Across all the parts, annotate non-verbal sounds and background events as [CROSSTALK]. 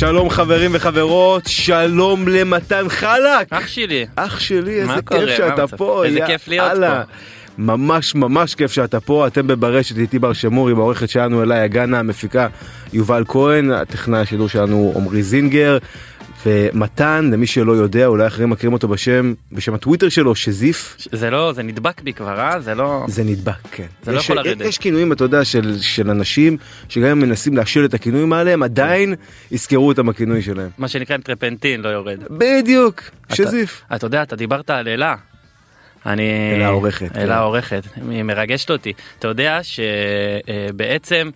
שלום חברים וחברות, שלום למתן חלק. אח שלי, אח שלי, איזה? כיף שאתה? פה. איזה יא כיף להיות. פה. ממש ממש כיף שאתה פה, אתם בברשת איתי בר שמור עם העורכת שלנו אליי הגנה, המפיקה יובל כהן, הטכנאי השידור שלנו עמרי זינגר, ומתן, למי שלא יודע, אולי אחרים מכירים אותו בשם, בשם הטוויטר שלו, שזיף, זה לא, זה נדבק בי כבר, אה? זה לא... זה נדבק, כן. זה לא יש- יכול לרדת. יש כינויים, אתה יודע, של, של אנשים, שגם אם מנסים להשאיר את הכינויים האלה, הם עדיין יזכרו אותם בכינוי שלהם. מה שנקרא טרפנטין לא יורד. בדיוק, אתה- שזיף. אתה יודע, אתה דיברת על אלה. אני... אלה העורכת, כן. אלה העורכת, היא מרגשת אותי. אתה יודע שבעצם...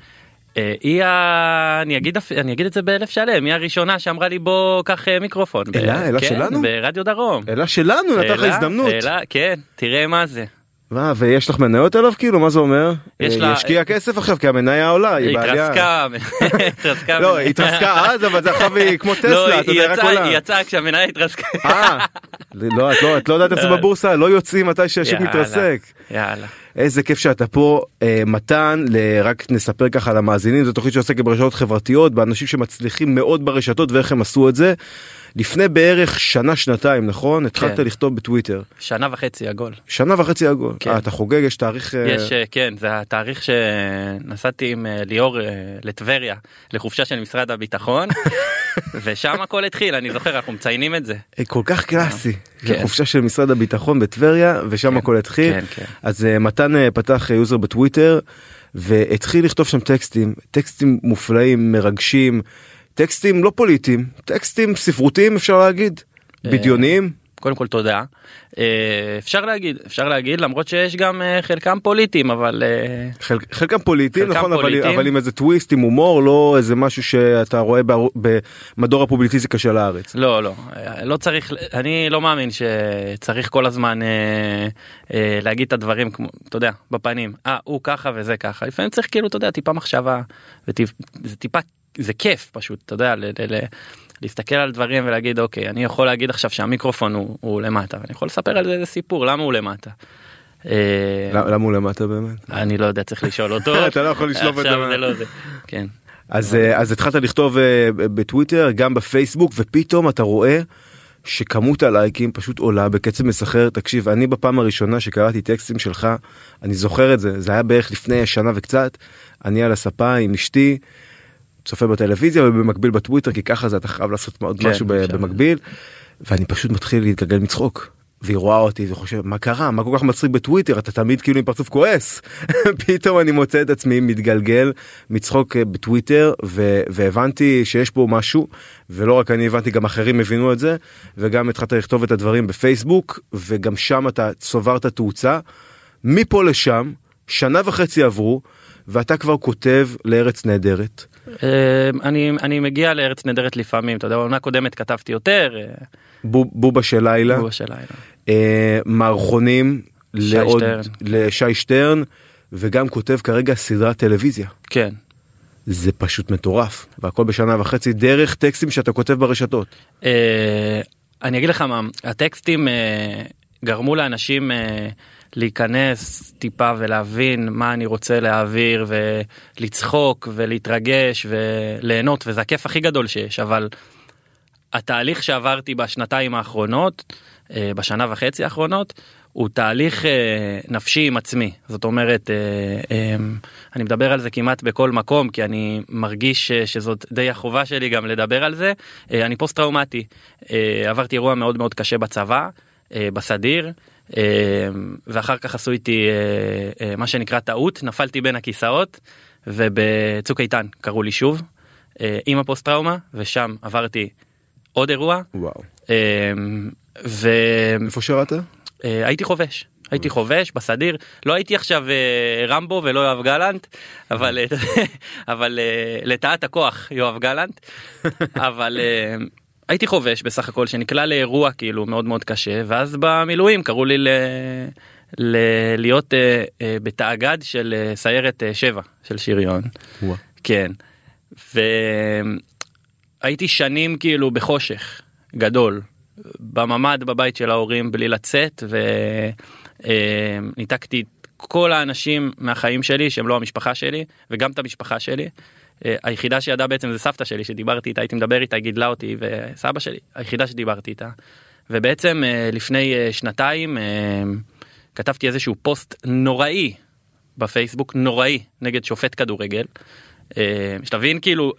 היא ה... אני אגיד, אני אגיד את זה באלף שלם, היא הראשונה שאמרה לי בוא קח אה, מיקרופון. ב- אלה? אלה כן, שלנו? ברדיו דרום. אלא שלנו, נתן לך אלה- הזדמנות. אלה, כן, תראה מה זה. מה, ויש לך מניות עליו כאילו? מה זה אומר? יש אה, לה- ישקיע כסף עכשיו כי המניה עולה, היא היא בעלייה. התרסקה, [LAUGHS] התרסקה. לא, היא התרסקה אז, אבל זה עכשיו היא כמו לא, טסלה, אתה היא יודע, רק עולה. היא יצאה כשהמניה התרסקה. אה, לא, את לא- לא יודעת איך זה. בבורסה, לא יוצאים מתי שהשוק מתרסק. יאללה. איזה כיף שאתה פה, אה, מתן, ל- רק נספר ככה למאזינים, זו תוכנית שעוסקת ברשתות חברתיות, באנשים שמצליחים מאוד ברשתות ואיך הם עשו את זה. לפני בערך שנה שנתיים נכון התחלת כן. לכתוב בטוויטר שנה וחצי עגול. שנה וחצי עגול כן. אה, אתה חוגג יש תאריך אה, יש, אה, כן, זה התאריך שנסעתי עם אה, ליאור לטבריה לחופשה של משרד הביטחון, [LAUGHS] ושם הכל התחיל, אני זוכר, אנחנו מציינים את זה. אה, כל כך קלאסי. כן. חופשה של משרד הביטחון בטבריה ושם כן, הכל התחיל. כן, כן. אז אה, מתן אה, פתח יוזר בטוויטר והתחיל לכתוב שם טקסטים. טקסטים מופלאים מרגשים. טקסטים לא פוליטיים טקסטים ספרותיים אפשר להגיד. בדיוניים קודם כל תודה. אה, אפשר להגיד, אפשר להגיד, למרות שיש גם אה, חלקם פוליטיים, אבל אה, חל, חלקם פוליטיים חלקם נכון אבל, פוליטיים. אבל עם איזה טוויסט עם הומור לא איזה משהו שאתה רואה במדור הפובליציזיקה של הארץ. לא, לא, לא צריך, אני לא מאמין שצריך כל הזמן אה, אה, להגיד את הדברים כמו, אתה יודע, בפנים, אה, הוא ככה וזה ככה, לפעמים צריך כאילו, אתה יודע, טיפה מחשבה, וזה טיפה, זה כיף פשוט, אתה יודע, ל, ל, ל, להסתכל על דברים ולהגיד, אוקיי, אני יכול להגיד עכשיו שהמיקרופון הוא, הוא למטה, ואני יכול לספר על זה איזה סיפור, למה הוא למטה. אה, למה הוא למטה באמת? אני לא יודע, צריך לשאול אותו. [LAUGHS] אתה לא יכול לשלוף את זה לא זה, כן. אז אה, אז התחלת לכתוב אה, בטוויטר גם בפייסבוק ופתאום אתה רואה שכמות הלייקים פשוט עולה בקצב מסחרר תקשיב אני בפעם הראשונה שקראתי טקסטים שלך אני זוכר את זה זה היה בערך לפני שנה וקצת אני על הספה עם אשתי. צופה בטלוויזיה ובמקביל בטוויטר כי ככה זה אתה חייב לעשות עוד כן, משהו עכשיו. במקביל. ואני פשוט מתחיל להתגלגל מצחוק. והיא רואה אותי וחושב מה קרה? מה כל כך מצחיק בטוויטר? אתה תמיד כאילו עם פרצוף כועס. [LAUGHS] פתאום אני מוצא את עצמי מתגלגל מצחוק אה, בטוויטר ו- והבנתי שיש פה משהו ולא רק אני הבנתי גם אחרים הבינו את זה וגם התחלת לכתוב את הדברים בפייסבוק וגם שם אתה צוברת תאוצה. מפה לשם שנה וחצי עברו ואתה כבר כותב לארץ נהדרת. אה, אני אני מגיע לארץ נהדרת לפעמים, אתה יודע, בעונה קודמת כתבתי יותר, אה, בוב- בובה של לילה. הוא השאלה. אה, מערכונים לעוד. לשי שטרן וגם כותב כרגע סדרת טלוויזיה כן. זה פשוט מטורף והכל בשנה וחצי דרך טקסטים שאתה כותב ברשתות. אה, אני אגיד לך מה, הטקסטים גרמו לאנשים להיכנס טיפה ולהבין מה אני רוצה להעביר ולצחוק ולהתרגש וליהנות וזה הכיף הכי גדול שיש אבל התהליך שעברתי בשנתיים האחרונות אה, בשנה וחצי האחרונות הוא תהליך אה, נפשי עם עצמי. זאת אומרת אה, אני מדבר על זה כמעט בכל מקום כי אני מרגיש שזאת די החובה שלי גם לדבר על זה. אני פוסט טראומטי עברתי אירוע מאוד מאוד קשה בצבא בסדיר. אה, ואחר כך עשו איתי אה, אה, מה שנקרא טעות נפלתי בין הכיסאות ובצוק איתן קראו לי שוב אה, עם הפוסט טראומה ושם עברתי עוד אירוע וואו. והייתי איפה שירת? חובש. הייתי חובש בסדיר לא הייתי עכשיו רמבו ולא יואב גלנט אבל [LAUGHS] אבל לטעת הכוח יואב גלנט [LAUGHS] אבל הייתי חובש בסך הכל שנקלע לאירוע כאילו מאוד מאוד קשה ואז במילואים קראו לי ל... ל- להיות אה, אה, בתאגד של אה, סיירת אה, 7 של שריון. וואו. כן. והייתי שנים כאילו בחושך גדול, בממ"ד בבית של ההורים בלי לצאת, וניתקתי את כל האנשים מהחיים שלי שהם לא המשפחה שלי, וגם את המשפחה שלי. אה, היחידה שידעה בעצם זה סבתא שלי שדיברתי איתה, הייתי מדבר איתה, גידלה אותי, וסבא שלי, היחידה שדיברתי איתה. ובעצם אה, לפני אה, שנתיים כתבתי איזשהו פוסט נוראי בפייסבוק, נוראי, נגד שופט כדורגל. שתבין כאילו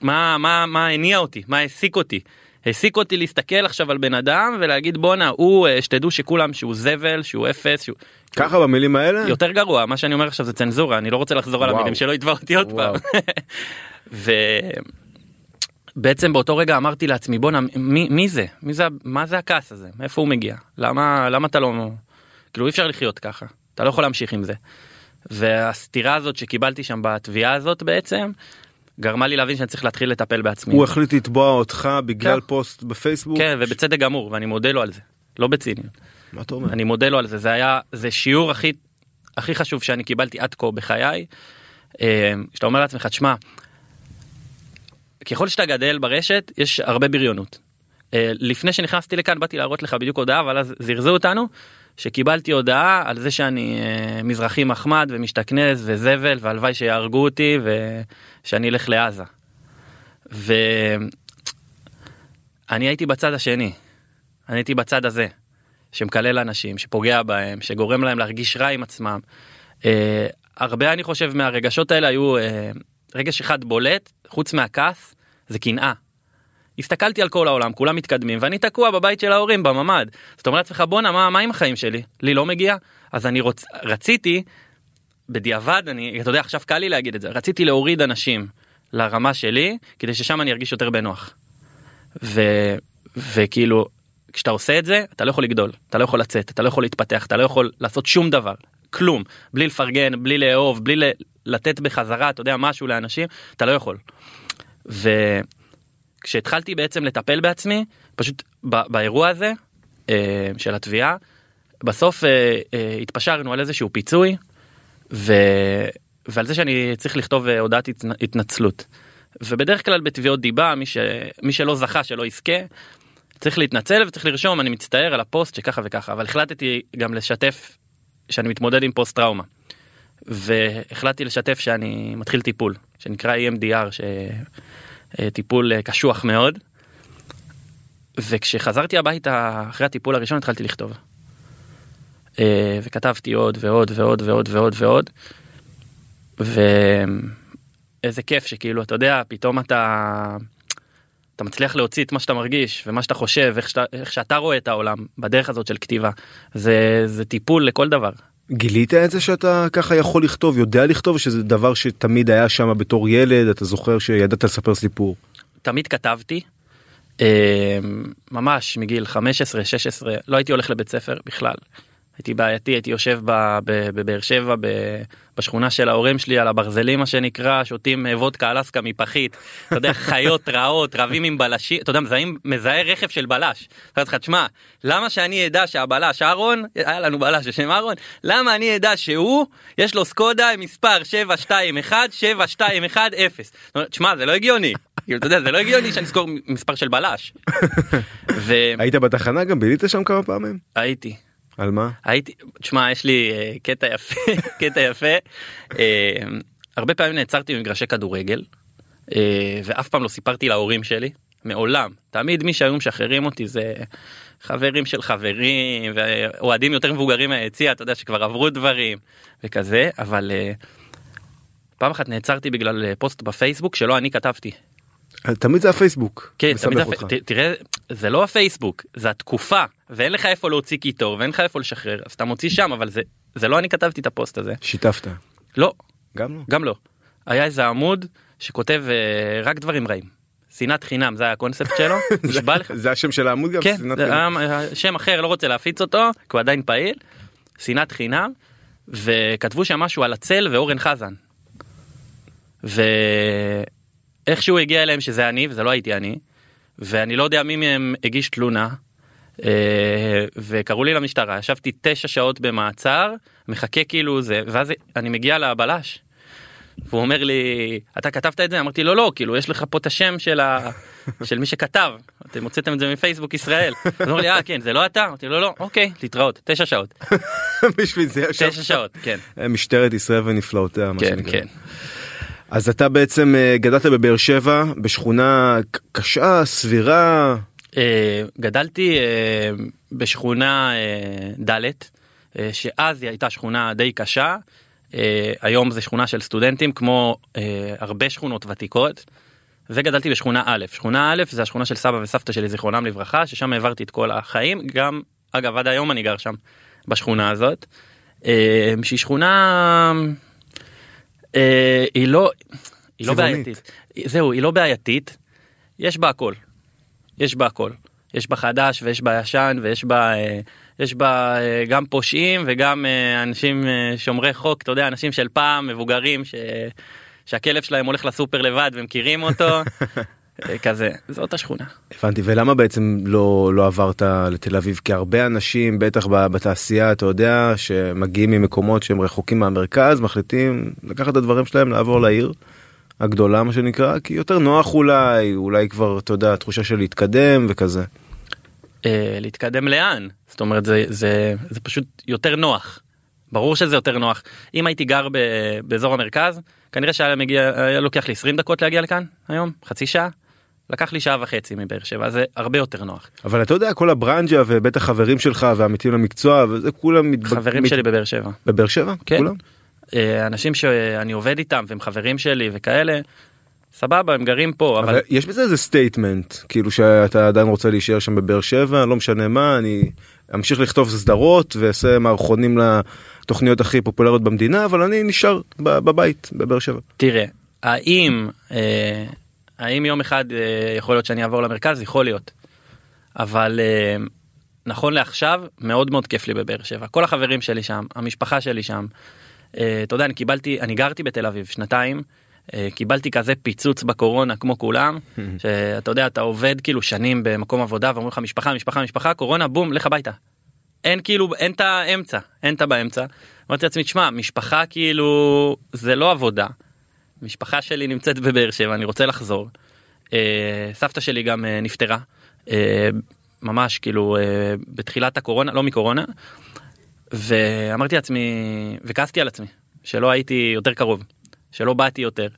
מה מה מה הניע אותי מה העסיק אותי. העסיק אותי להסתכל עכשיו על בן אדם ולהגיד בואנה הוא אה, שתדעו שכולם שהוא זבל שהוא אפס שהוא ככה במילים האלה? יותר גרוע מה שאני אומר עכשיו זה צנזורה אני לא רוצה לחזור על וואו. המילים שלא יתבע אותי עוד וואו. [LAUGHS] פעם. ובעצם באותו רגע אמרתי לעצמי בואנה מי, מי זה מי זה מה זה הכעס הזה מאיפה הוא מגיע למה למה אתה לא כאילו אי אפשר לחיות ככה אתה לא יכול להמשיך עם זה. והסתירה הזאת שקיבלתי שם בתביעה הזאת בעצם גרמה לי להבין שאני צריך להתחיל לטפל בעצמי. הוא החליט לתבוע אותך בגלל כן. פוסט בפייסבוק? כן ובצדק גמור ואני מודה לו על זה לא בציניות. מה אתה אומר? אני מודה לו על זה זה היה זה שיעור הכי הכי חשוב שאני קיבלתי עד כה בחיי. אה, שאתה אומר לעצמך תשמע. ככל שאתה גדל ברשת יש הרבה בריונות. אה, לפני שנכנסתי לכאן באתי להראות לך בדיוק הודעה אבל אז זירזו אותנו שקיבלתי הודעה על זה שאני אה, מזרחי מחמד ומשתכנז וזבל והלוואי שיהרגו אותי ושאני אלך לעזה. ואני הייתי בצד השני. אני הייתי בצד הזה. שמקלל אנשים, שפוגע בהם, שגורם להם להרגיש רע עם עצמם. אה, הרבה אני חושב מהרגשות האלה היו אה, רגש אחד בולט, חוץ מהכעס, זה קנאה. הסתכלתי על כל העולם, כולם מתקדמים, ואני תקוע בבית של ההורים, בממ"ד. זאת אומרת לעצמך, בואנה, מה, מה עם החיים שלי? לי לא מגיע? אז אני רוצ... רציתי, בדיעבד, אני, אתה יודע, עכשיו קל לי להגיד את זה, רציתי להוריד אנשים לרמה שלי, כדי ששם אני ארגיש יותר בנוח. ו... וכאילו, כשאתה עושה את זה, אתה לא יכול לגדול, אתה לא יכול לצאת, אתה לא יכול להתפתח, אתה לא יכול לעשות שום דבר, כלום, בלי לפרגן, בלי לאהוב, בלי ל... לתת בחזרה, אתה יודע, משהו לאנשים, אתה לא יכול. וכשהתחלתי בעצם לטפל בעצמי, פשוט. באירוע הזה אה, של התביעה, בסוף אה, אה, התפשרנו על איזשהו פיצוי, ו... ועל זה שאני צריך לכתוב הודעת התנ... התנצלות. ובדרך כלל בתביעות דיבה, מי, ש... מי שלא זכה, שלא יזכה, צריך להתנצל וצריך לרשום אני מצטער על הפוסט שככה וככה אבל החלטתי גם לשתף שאני מתמודד עם פוסט טראומה. והחלטתי לשתף שאני מתחיל טיפול שנקרא EMDR שטיפול אה, קשוח מאוד. וכשחזרתי הביתה אחרי הטיפול הראשון התחלתי לכתוב. אה, וכתבתי עוד ועוד ועוד ועוד ועוד ועוד. ואיזה כיף שכאילו אתה יודע פתאום אתה אתה מצליח להוציא את מה שאתה מרגיש ומה שאתה חושב איך שאתה, איך שאתה רואה את העולם בדרך הזאת של כתיבה זה זה טיפול לכל דבר. גילית את זה שאתה ככה יכול לכתוב יודע לכתוב שזה דבר שתמיד היה שם בתור ילד אתה זוכר שידעת לספר סיפור. תמיד כתבתי אה, ממש מגיל 15 16 לא הייתי הולך לבית ספר בכלל. הייתי בעייתי הייתי יושב בבאר שבע ב- בשכונה של ההורים שלי על הברזלים מה שנקרא שותים אה, וודקה אלסקה מפחית אתה יודע [LAUGHS] חיות רעות רבים עם בלשים אתה יודע מזהים מזהה רכב של בלש. אומר לך תשמע למה שאני אדע שהבלש אהרון היה לנו בלש בשם אהרון למה אני אדע שהוא יש לו סקודה מספר 721 7210 זאת אומרת, תשמע זה לא הגיוני כאילו אתה יודע זה לא הגיוני שאני אזכור מספר של בלש. [LAUGHS] היית בתחנה גם בילית שם כמה פעמים? והייתי על מה? הייתי, תשמע, יש לי אה, קטע יפה, [LAUGHS] קטע יפה. אה, הרבה פעמים נעצרתי במגרשי כדורגל, אה, ואף פעם לא סיפרתי להורים שלי, מעולם. תמיד מי שהיו משחררים אותי זה חברים של חברים, ואוהדים יותר מבוגרים מהיציע, אתה יודע, שכבר עברו דברים, וכזה, אבל פעם אחת נעצרתי בגלל פוסט בפייסבוק שלא אני כתבתי. תמיד זה הפייסבוק. כן, תמיד זה. ת, תראה, זה לא הפייסבוק, זה התקופה, ואין לך איפה להוציא קיטור, ואין לך איפה לשחרר, אז אתה מוציא שם, אבל זה, זה לא אני כתבתי את הפוסט הזה. שיתפת. לא, גם לא. גם לא. היה איזה עמוד שכותב אה, רק דברים רעים. שנאת חינם, זה היה הקונספט שלו, [LAUGHS] נשבע לך. זה השם של העמוד גם? כן, זה? היה שם אחר, לא רוצה להפיץ אותו, כי הוא עדיין פעיל. שנאת חינם, וכתבו שם משהו על הצל ואורן חזן. ואיכשהו הגיע אליהם שזה אני, וזה לא הייתי אני, ואני לא יודע מי מהם הגיש תלונה. אה, וקראו לי למשטרה, ישבתי תשע שעות במעצר, מחכה כאילו זה, ואז אני מגיע לבלש. והוא אומר לי, אתה כתבת את זה? אמרתי לו, לא, כאילו, יש לך פה את השם של, ה... [LAUGHS] של מי שכתב, אתם הוצאתם את זה מפייסבוק ישראל. הוא אומר לי, אה, כן, זה לא אתה? אמרתי לו, לא, אוקיי, להתראות, תשע שעות. [LAUGHS] בשביל זה. תשע שעות, כן. משטרת ישראל ונפלאותיה, מה כן, שנקרא. כן. אז אתה בעצם אה, גדלת בבאר שבע, בשכונה קשה, סבירה, אה, גדלתי אה, בשכונה אה, ד', אה, שאז היא הייתה שכונה די קשה, אה, היום זו שכונה של סטודנטים כמו אה, הרבה שכונות ותיקות. וגדלתי בשכונה א', שכונה א' זה השכונה של סבא וסבתא שלי זיכרונם לברכה, ששם העברתי את כל החיים, גם אגב עד היום אני גר שם בשכונה הזאת, אה, שהיא שכונה, אה, היא לא, היא לא. בעייתית, זהו, היא לא בעייתית, יש בה הכל, יש בה הכל. יש בה חדש ויש בה ישן ויש בה אה, יש בה אה, גם פושעים וגם אה, אנשים שומרי חוק. אתה יודע אנשים של פעם מבוגרים ש... שהכלב שלהם הולך לסופר לבד ומכירים אותו. [LAUGHS] כזה. זאת השכונה. הבנתי. ולמה בעצם לא לא עברת לתל אביב? כי הרבה אנשים בטח בתעשייה אתה יודע שמגיעים ממקומות שהם רחוקים מהמרכז מחליטים לקחת את הדברים שלהם לעבור לעיר הגדולה מה שנקרא כי יותר נוח אולי אולי כבר אתה יודע תחושה של להתקדם וכזה. אה, להתקדם לאן זאת אומרת זה זה זה פשוט יותר נוח. ברור שזה יותר נוח אם הייתי גר ב, באזור המרכז כנראה שהיה מגיע היה לוקח לי 20 דקות להגיע לכאן היום חצי שעה. לקח לי שעה וחצי מבאר שבע זה הרבה יותר נוח. אבל אתה יודע כל הברנג'ה ובטח חברים שלך ועמיתים למקצוע וזה כולם. חברים מת- שלי בבאר שבע. בבאר שבע כן. כולם אנשים שאני עובד איתם והם חברים שלי וכאלה. סבבה הם גרים פה אבל אבל יש בזה איזה statement כאילו שאתה עדיין רוצה להישאר שם בבאר שבע לא משנה מה אני אמשיך לכתוב סדרות ואעשה מערכונים לתוכניות הכי פופולריות במדינה אבל אני נשאר בבית בבאר שבע. תראה האם אה, האם יום אחד אה, יכול להיות שאני אעבור למרכז יכול להיות. אבל אה, נכון לעכשיו מאוד מאוד כיף לי בבאר שבע כל החברים שלי שם המשפחה שלי שם. אה, אתה יודע אני קיבלתי אני גרתי בתל אביב שנתיים. אה, קיבלתי כזה פיצוץ בקורונה כמו כולם [LAUGHS] שאתה יודע אתה עובד כאילו שנים במקום עבודה ואומרים לך משפחה משפחה משפחה קורונה בום לך הביתה. אין כאילו אין את האמצע אין את הבאמצע. אמרתי לעצמי תשמע משפחה כאילו זה לא עבודה. משפחה שלי נמצאת בבאר שבע אני רוצה לחזור. אה, סבתא שלי גם נפטרה. ממש כאילו בתחילת הקורונה לא מקורונה. ואמרתי לעצמי וכעסתי על עצמי שלא הייתי יותר קרוב שלא באתי יותר.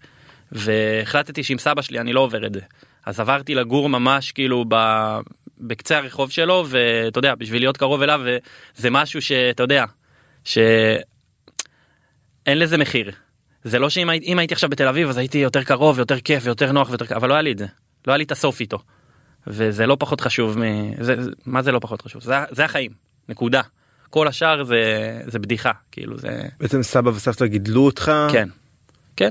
והחלטתי שעם סבא שלי אני לא עובר את זה. אז עברתי לגור ממש כאילו ב... בקצה הרחוב שלו ואתה יודע בשביל להיות קרוב אליו וזה משהו שאתה יודע שאין לזה מחיר. זה לא שאם הייתי, הייתי עכשיו בתל אביב אז הייתי יותר קרוב ויותר כיף ויותר נוח ויותר אבל לא היה לי את זה לא היה לי את הסוף איתו. וזה לא פחות חשוב מ... זה, זה, מה זה לא פחות חשוב זה, זה החיים נקודה. כל השאר זה זה בדיחה כאילו זה בעצם סבא וסבתא גידלו אותך כן כן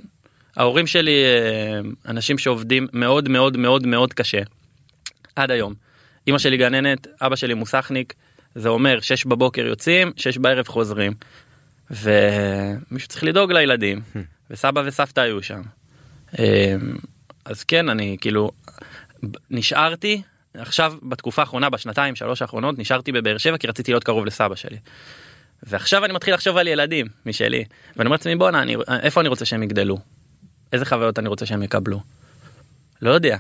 ההורים שלי אה, אנשים שעובדים מאוד מאוד מאוד מאוד קשה עד היום. אמא שלי גננת אבא שלי מוסכניק זה אומר 6 בבוקר יוצאים 6 בערב חוזרים. ומישהו צריך לדאוג לילדים וסבא וסבתא היו שם. אה, אז כן אני כאילו נשארתי עכשיו בתקופה האחרונה בשנתיים שלוש האחרונות נשארתי בבאר שבע כי רציתי להיות קרוב לסבא שלי. ועכשיו אני מתחיל לחשוב על ילדים משלי ואני אומר לעצמי בואנה אני איפה אני רוצה שהם יגדלו איזה חוויות אני רוצה שהם יקבלו. לא יודע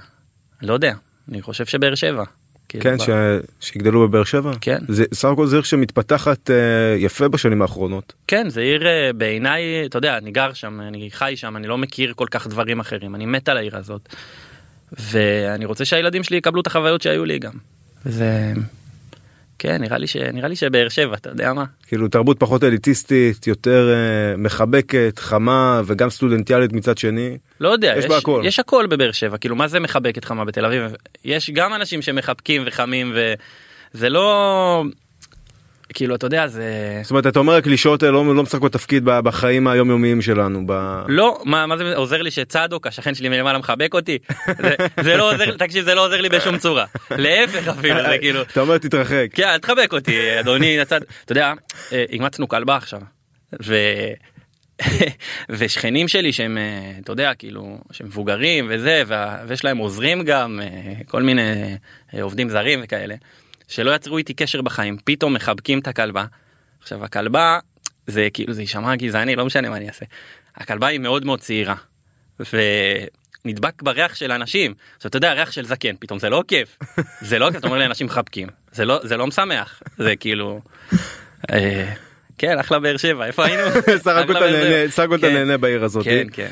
לא יודע אני חושב שבאר שבע. כאילו, כן ש... שיגדלו בבאר שבע כן. זה סך הכל זה עיר שמתפתחת אה, יפה בשנים האחרונות כן זה עיר אה, בעיניי אתה יודע אני גר שם אני חי שם אני לא מכיר כל כך דברים אחרים אני מת על העיר הזאת. ואני רוצה שהילדים שלי יקבלו את החוויות שהיו לי גם. זה כן נראה לי שנראה לי שבאר שבע אתה יודע מה כאילו תרבות פחות אליטיסטית יותר אה, מחבקת חמה וגם סטודנטיאלית מצד שני לא יודע יש בה הכל. יש הכל בבאר שבע כאילו מה זה מחבק את חמה בתל אביב יש גם אנשים שמחבקים וחמים וזה לא כאילו אתה יודע זה זאת אומרת אתה אומר הקלישאות האלה לא, לא משחקות תפקיד בחיים היומיומיים שלנו ב... לא מה מה זה עוזר לי שצדוק השכן שלי מלמעלה מחבק אותי? זה, זה לא עוזר תקשיב זה לא עוזר לי בשום צורה. להפך אפילו זה כאילו אתה אומר תתרחק. כן אל תחבק אותי אדוני הצד אתה יודע אה, אימצנו כלבה עכשיו ו... [LAUGHS] ושכנים שלי שהם אה, אתה יודע כאילו שמבוגרים וזה וה... ויש להם עוזרים גם אה, כל מיני אה, עובדים זרים וכאלה שלא יצרו איתי קשר בחיים, פתאום מחבקים את הכלבה. עכשיו הכלבה, זה כאילו, זה יישמע גזעני, לא משנה מה אני אעשה. הכלבה היא מאוד מאוד צעירה. ונדבק בריח של אנשים. עכשיו אתה יודע, ריח של זקן, פתאום זה לא כיף. [LAUGHS] זה לא כיף, אתה אומר לאנשים מחבקים. זה לא, זה לא משמח. זה כאילו... אה, כן, אחלה באר שבע, איפה היינו? [LAUGHS] סך הכל אתה נהנה-. סך הכל אתה כן, נהנה בעיר הזאת. כן, כן.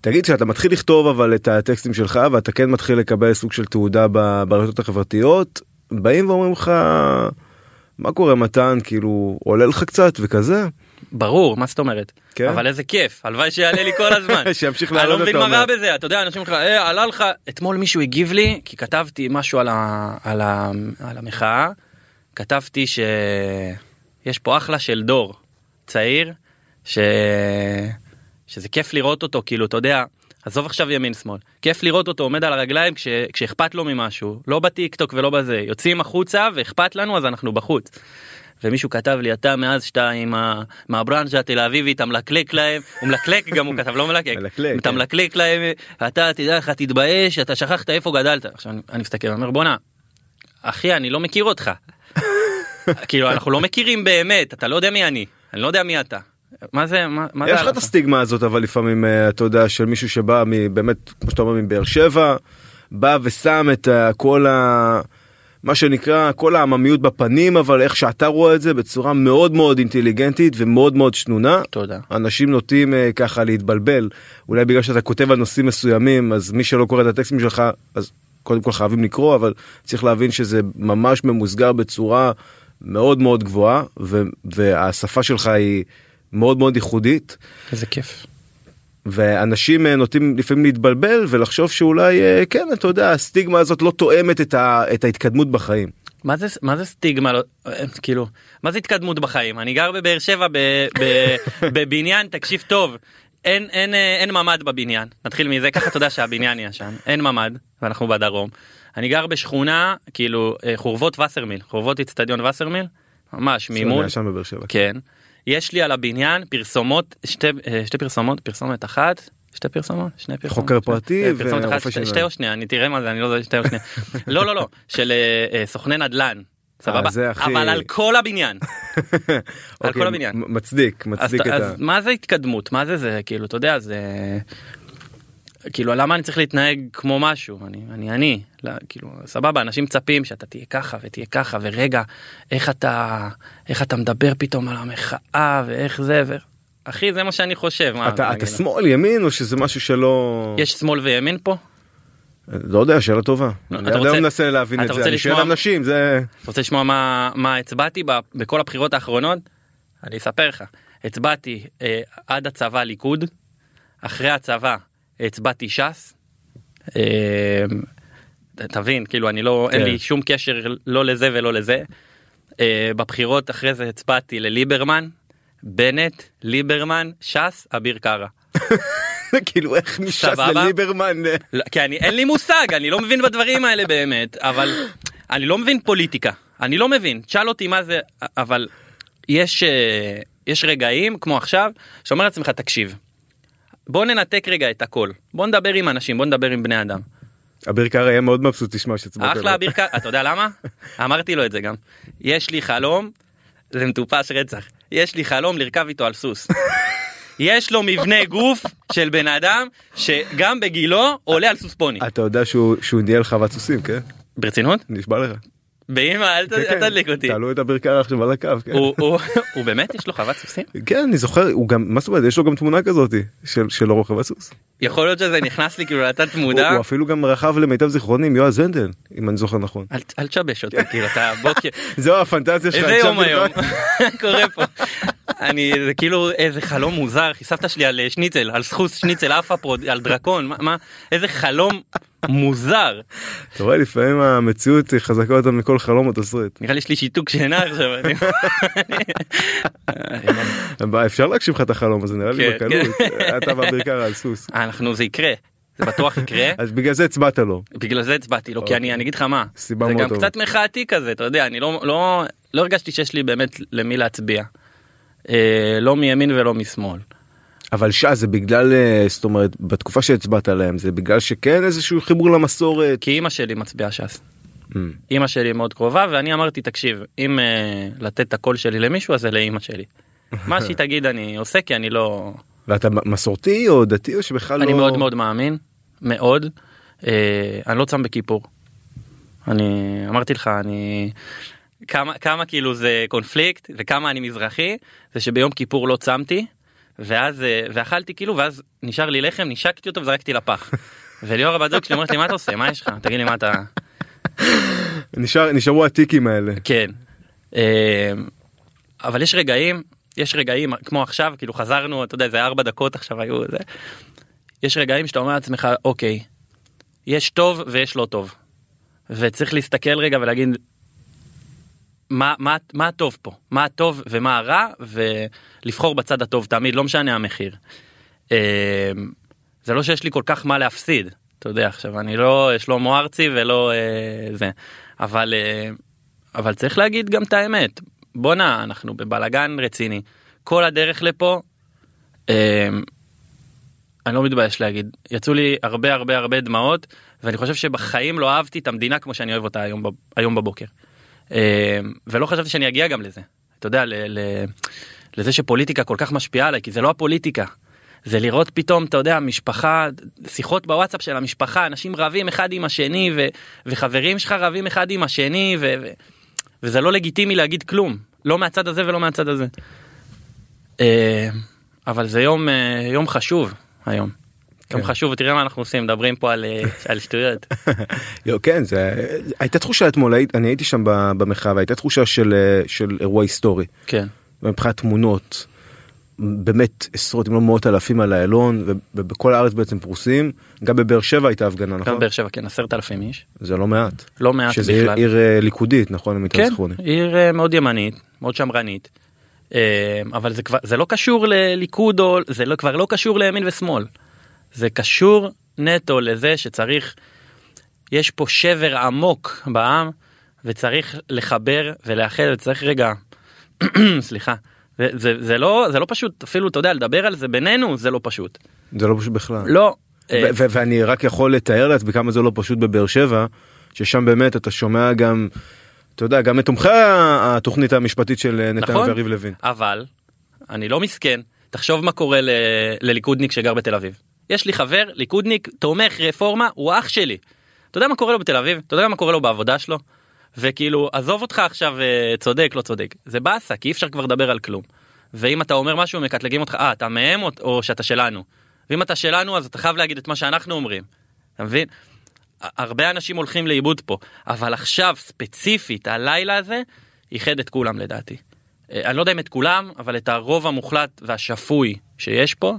תגיד שאתה מתחיל לכתוב אבל את הטקסטים שלך ואתה כן מתחיל לקבל סוג של תעודה ברשתות החברתיות באים ואומרים לך מה קורה מתן כאילו עולה לך קצת וכזה ברור, מה זאת אומרת? כן? אבל איזה כיף, הלוואי שיעלה לי כל הזמן. [LAUGHS] שימשיך אני לעלות, לא מבין מה רע. בזה, אתה יודע, אנשים לך, "אה, עלה לך, אתמול מישהו הגיב לי, כי כתבתי משהו על, ה... על, ה... על המחאה, כתבתי שיש פה אחלה של דור צעיר, ש... שזה כיף לראות אותו, כאילו, אתה יודע, עזוב עכשיו ימין שמאל, כיף לראות אותו עומד על הרגליים כש... כשאכפת לו ממשהו, לא בטיק טוק ולא בזה, יוצאים החוצה ואכפת לנו אז אנחנו בחוץ. ומישהו כתב לי אתה מאז שאתה עם ה... מהברנז'ה התל אביבי אתה מלקלק להם. הוא מלקלק גם הוא כתב לא מלקק. אתה כן. מלקלק להם אתה תדע לך תתבייש אתה שכחת איפה גדלת. עכשיו אני, אני מסתכל ואומר בואנה אחי אני לא מכיר אותך. [LAUGHS] כאילו אנחנו לא מכירים באמת אתה לא יודע מי אני אני לא יודע מי אתה מה זה מה, מה יש לך? את הסטיגמה הזאת אבל לפעמים אה, אתה יודע של מישהו שבא מבאמת כמו שאתה אומר מבאר שבע בא ושם את ה- כל ה... מה שנקרא כל העממיות בפנים אבל איך שאתה רואה את זה בצורה מאוד מאוד אינטליגנטית ומאוד מאוד שנונה. תודה אנשים נוטים אה, ככה להתבלבל אולי בגלל שאתה כותב על נושאים מסוימים אז מי שלא קורא את הטקסטים שלך אז קודם כל חייבים לקרוא אבל צריך להבין שזה ממש ממוסגר בצורה מאוד מאוד גבוהה ו- והשפה שלך היא מאוד מאוד ייחודית. איזה כיף. ואנשים אה, נוטים לפעמים להתבלבל ולחשוב שאולי אה, כן אתה יודע הסטיגמה הזאת לא תואמת את, ה- את ההתקדמות בחיים. מה זה מה זה סטיגמה? לא, אה, כאילו מה זה התקדמות בחיים? אני גר בבאר שבע ב, ב, [LAUGHS] בבניין תקשיב טוב אין אין אה, אין ממ"ד בבניין. נתחיל מזה ככה אתה יודע שהבניין ישן אין ממ"ד ואנחנו בדרום. אני גר בשכונה כאילו חורבות וסרמיל חורבות אצטדיון וסרמיל ממש בבאר שבע. כן יש לי על הבניין פרסומות שתי אה, שתי פרסומות פרסומת אחת. שתי פרסומות שני פרסומות חוקר פרטי אה, ורופא שתי- שיניים. שתי או שנייה אני תראה מה זה אני לא יודע שתי או שנייה. [LAUGHS] לא לא לא של אה, סוכני נדל"ן סבבה? זה הכי- אבל על כל הבניין. [LAUGHS] על אוקיי, כל הבניין. מצדיק מצדיק את ה... אז מה זה התקדמות? מה זה זה? כאילו אתה יודע זה כאילו למה אני צריך להתנהג כמו משהו אני אני אני לא, כאילו סבבה אנשים מצפים שאתה תהיה ככה ותהיה ככה ורגע איך אתה איך אתה מדבר פתאום על המחאה ואיך זה ו... אחי זה מה שאני חושב מה, אתה אתה? שמאל ימין או שזה משהו שלא יש שמאל וימין פה לא יודע שאלה טובה. לא, אני עד רוצה- היום מנסה להבין את זה. אני שואל אנשים זה אתה רוצה לשמוע מה מה הצבעתי ב- בכל הבחירות האחרונות? אני אספר לך. הצבעתי אה, עד הצבא ליכוד, אחרי הצבא הצבעתי ש"ס. ת- תבין כאילו אני לא אין כן. לי שום קשר לא לזה ולא לזה. אה, בבחירות אחרי זה הצבעתי לליברמן, בנט, ליברמן, ש"ס, אביר קארה. [LAUGHS] כאילו איך מש"ס? לליברמן אה, לא, כי אני אין לי מושג אני לא מבין בדברים האלה באמת אבל אני לא מבין פוליטיקה אני לא מבין תשאל אותי מה זה אבל יש אה, יש רגעים כמו עכשיו שאומר לעצמך תקשיב. בוא ננתק רגע את הכל בוא נדבר עם אנשים בוא נדבר עם בני אדם אביר קארה יהיה מאוד מבסוט לשמוע שהצבעת אחלה. אביר קארה אתה יודע למה [LAUGHS] אמרתי לו את זה גם יש לי חלום זה מטופש רצח יש לי חלום לרכב איתו על סוס. [LAUGHS] יש לו מבנה גוף של בן אדם שגם בגילו עולה על סוס פוני. אתה יודע שהוא ניהל חוות סוסים כן? ברצינות? נשבע לך. באמא אל כן, כן. תדליק אותי. תעלו את אביר קארה עכשיו על הקו. כן. הוא- באמת יש לו חוות סוסים? כן אני זוכר הוא גם מה זאת אומרת יש לו גם תמונה כזאת של שלו רוכב הסוס. יכול להיות שזה נכנס לי כאילו לתת מודע. הוא אפילו גם רכב למיטב זיכרוני עם יועז הנדל אם אני זוכר נכון. אל- תשבש אותי כאילו אתה בוקר. [LAUGHS] זהו הפנטזיה שלך. איזה יום היום? [LAUGHS] קורה פה? אני זה כאילו איזה חלום מוזר סבתא שלי על שניצל על סחוס שניצל פה על דרקון מה איזה חלום מוזר אתה רואה לפעמים המציאות היא חזקה יותר מכל חלום או תסריט. נראה לי יש לי שיתוק שינה עכשיו. אפשר להגשים לך את החלום הזה נראה לי כן, בקלות. אתה ואביר קארה על סוס. אנחנו זה יקרה זה בטוח יקרה. אז בגלל זה הצבעת לו. בגלל זה הצבעתי לו כי אני אני אגיד לך מה סיבה זה מאוד גם טובה. קצת מחאתי כזה אתה יודע אני לא לא לא הרגשתי שיש לי באמת למי להצביע. אה, לא מימין ולא משמאל. אבל ש"ס זה בגלל אה, זאת אומרת בתקופה שהצבעת עליהם זה בגלל שכן איזשהו חיבור למסורת. כי אימא שלי מצביעה ש"ס. אימא שלי מאוד קרובה ואני אמרתי תקשיב אם uh, לתת את הקול שלי למישהו אז זה לאימא שלי. [LAUGHS] מה שהיא תגיד אני עושה כי אני לא ואתה מסורתי או דתי או שבכלל אני לא... מאוד מאוד מאמין מאוד אה, אני לא צם בכיפור. אני אמרתי לך אני כמה כמה כאילו זה קונפליקט וכמה אני מזרחי זה שביום כיפור לא צמתי ואז אה, ואכלתי כאילו ואז נשאר לי לחם נשקתי אותו וזרקתי לפח. וליאור הבת זוג שלי אומרת לי מה אתה עושה מה יש לך תגיד לי מה אתה נשאר, נשארו הטיקים האלה. כן. אה, אבל יש רגעים יש רגעים כמו עכשיו כאילו חזרנו אתה יודע זה ארבע דקות עכשיו היו זה. יש רגעים שאתה אומר לעצמך אוקיי יש טוב ויש לא טוב. וצריך להסתכל רגע ולהגיד מה מה מה הטוב פה מה הטוב ומה הרע ולבחור בצד הטוב תמיד לא משנה המחיר. אה, זה לא שיש לי כל כך מה להפסיד אתה יודע עכשיו אני לא שלמה ארצי ולא אה, זה אבל אה, אבל צריך להגיד גם את האמת בואנה אנחנו בבלגן רציני כל הדרך לפה. אה, אני לא מתבייש להגיד יצאו לי הרבה הרבה הרבה דמעות ואני חושב שבחיים לא אהבתי את המדינה כמו שאני אוהב אותה היום, היום בבוקר. אה, ולא חשבתי שאני אגיע גם לזה אתה יודע ל, ל, לזה שפוליטיקה כל כך משפיעה עליי כי זה לא הפוליטיקה. זה לראות פתאום אתה יודע משפחה שיחות בוואטסאפ של המשפחה אנשים רבים אחד עם השני ו, וחברים שלך רבים אחד עם השני ו, ו, וזה לא לגיטימי להגיד כלום לא מהצד הזה ולא מהצד הזה. אה, אבל זה יום אה, יום חשוב היום. יום כן. חשוב ותראה מה אנחנו עושים מדברים פה על, [LAUGHS] על שטויות. לא, כן, זה... הייתה תחושה אתמול, אני הייתי שם במחאה והייתה תחושה של, של אירוע היסטורי. כן. מבחינת תמונות, באמת עשרות אם לא מאות אלפים על איילון וב- ובכל הארץ בעצם פרוסים. גם בבאר שבע הייתה הפגנה, גם נכון? בבאר שבע כן עשרת אלפים איש. זה לא מעט. לא מעט שזה עיר, בכלל. עיר אה, ליכודית, נכון? כן. עיר אה, מאוד ימנית, מאוד שמרנית. אה, אבל זה כבר זה לא קשור לליכוד או זה לא כבר לא קשור לימין ושמאל. זה קשור נטו לזה שצריך יש פה שבר עמוק בעם וצריך לחבר ולאחד וצריך רגע [CLEARS THROAT] סליחה זה, זה, זה לא זה לא פשוט אפילו אתה יודע לדבר על זה בינינו זה לא פשוט זה לא פשוט בכלל. לא. אה, ואני רק יכול לתאר לעצמי כמה זה לא פשוט בבאר שבע, ששם באמת אתה שומע גם, אתה יודע, גם את תומכי התוכנית המשפטית של אה, נתניהו נכון. ויריב לוין. אבל אני לא מסכן תחשוב מה קורה לליכודניק שגר בתל אביב. יש לי חבר ליכודניק תומך רפורמה הוא אח שלי. אתה יודע מה קורה לו בתל אביב? אתה יודע מה קורה לו בעבודה שלו? וכאילו עזוב אותך עכשיו אה, צודק לא צודק זה באסה כי אי אפשר כבר לדבר על כלום. ואם אתה אומר משהו מקטלגים אותך אה אתה מהם או, או שאתה שלנו. ואם אתה שלנו אז אתה חייב להגיד את מה שאנחנו אומרים. אתה מבין? הרבה אנשים הולכים לאיבוד פה אבל עכשיו ספציפית הלילה הזה איחד את כולם לדעתי. אה, אני לא יודע אם את כולם אבל את הרוב המוחלט והשפוי שיש פה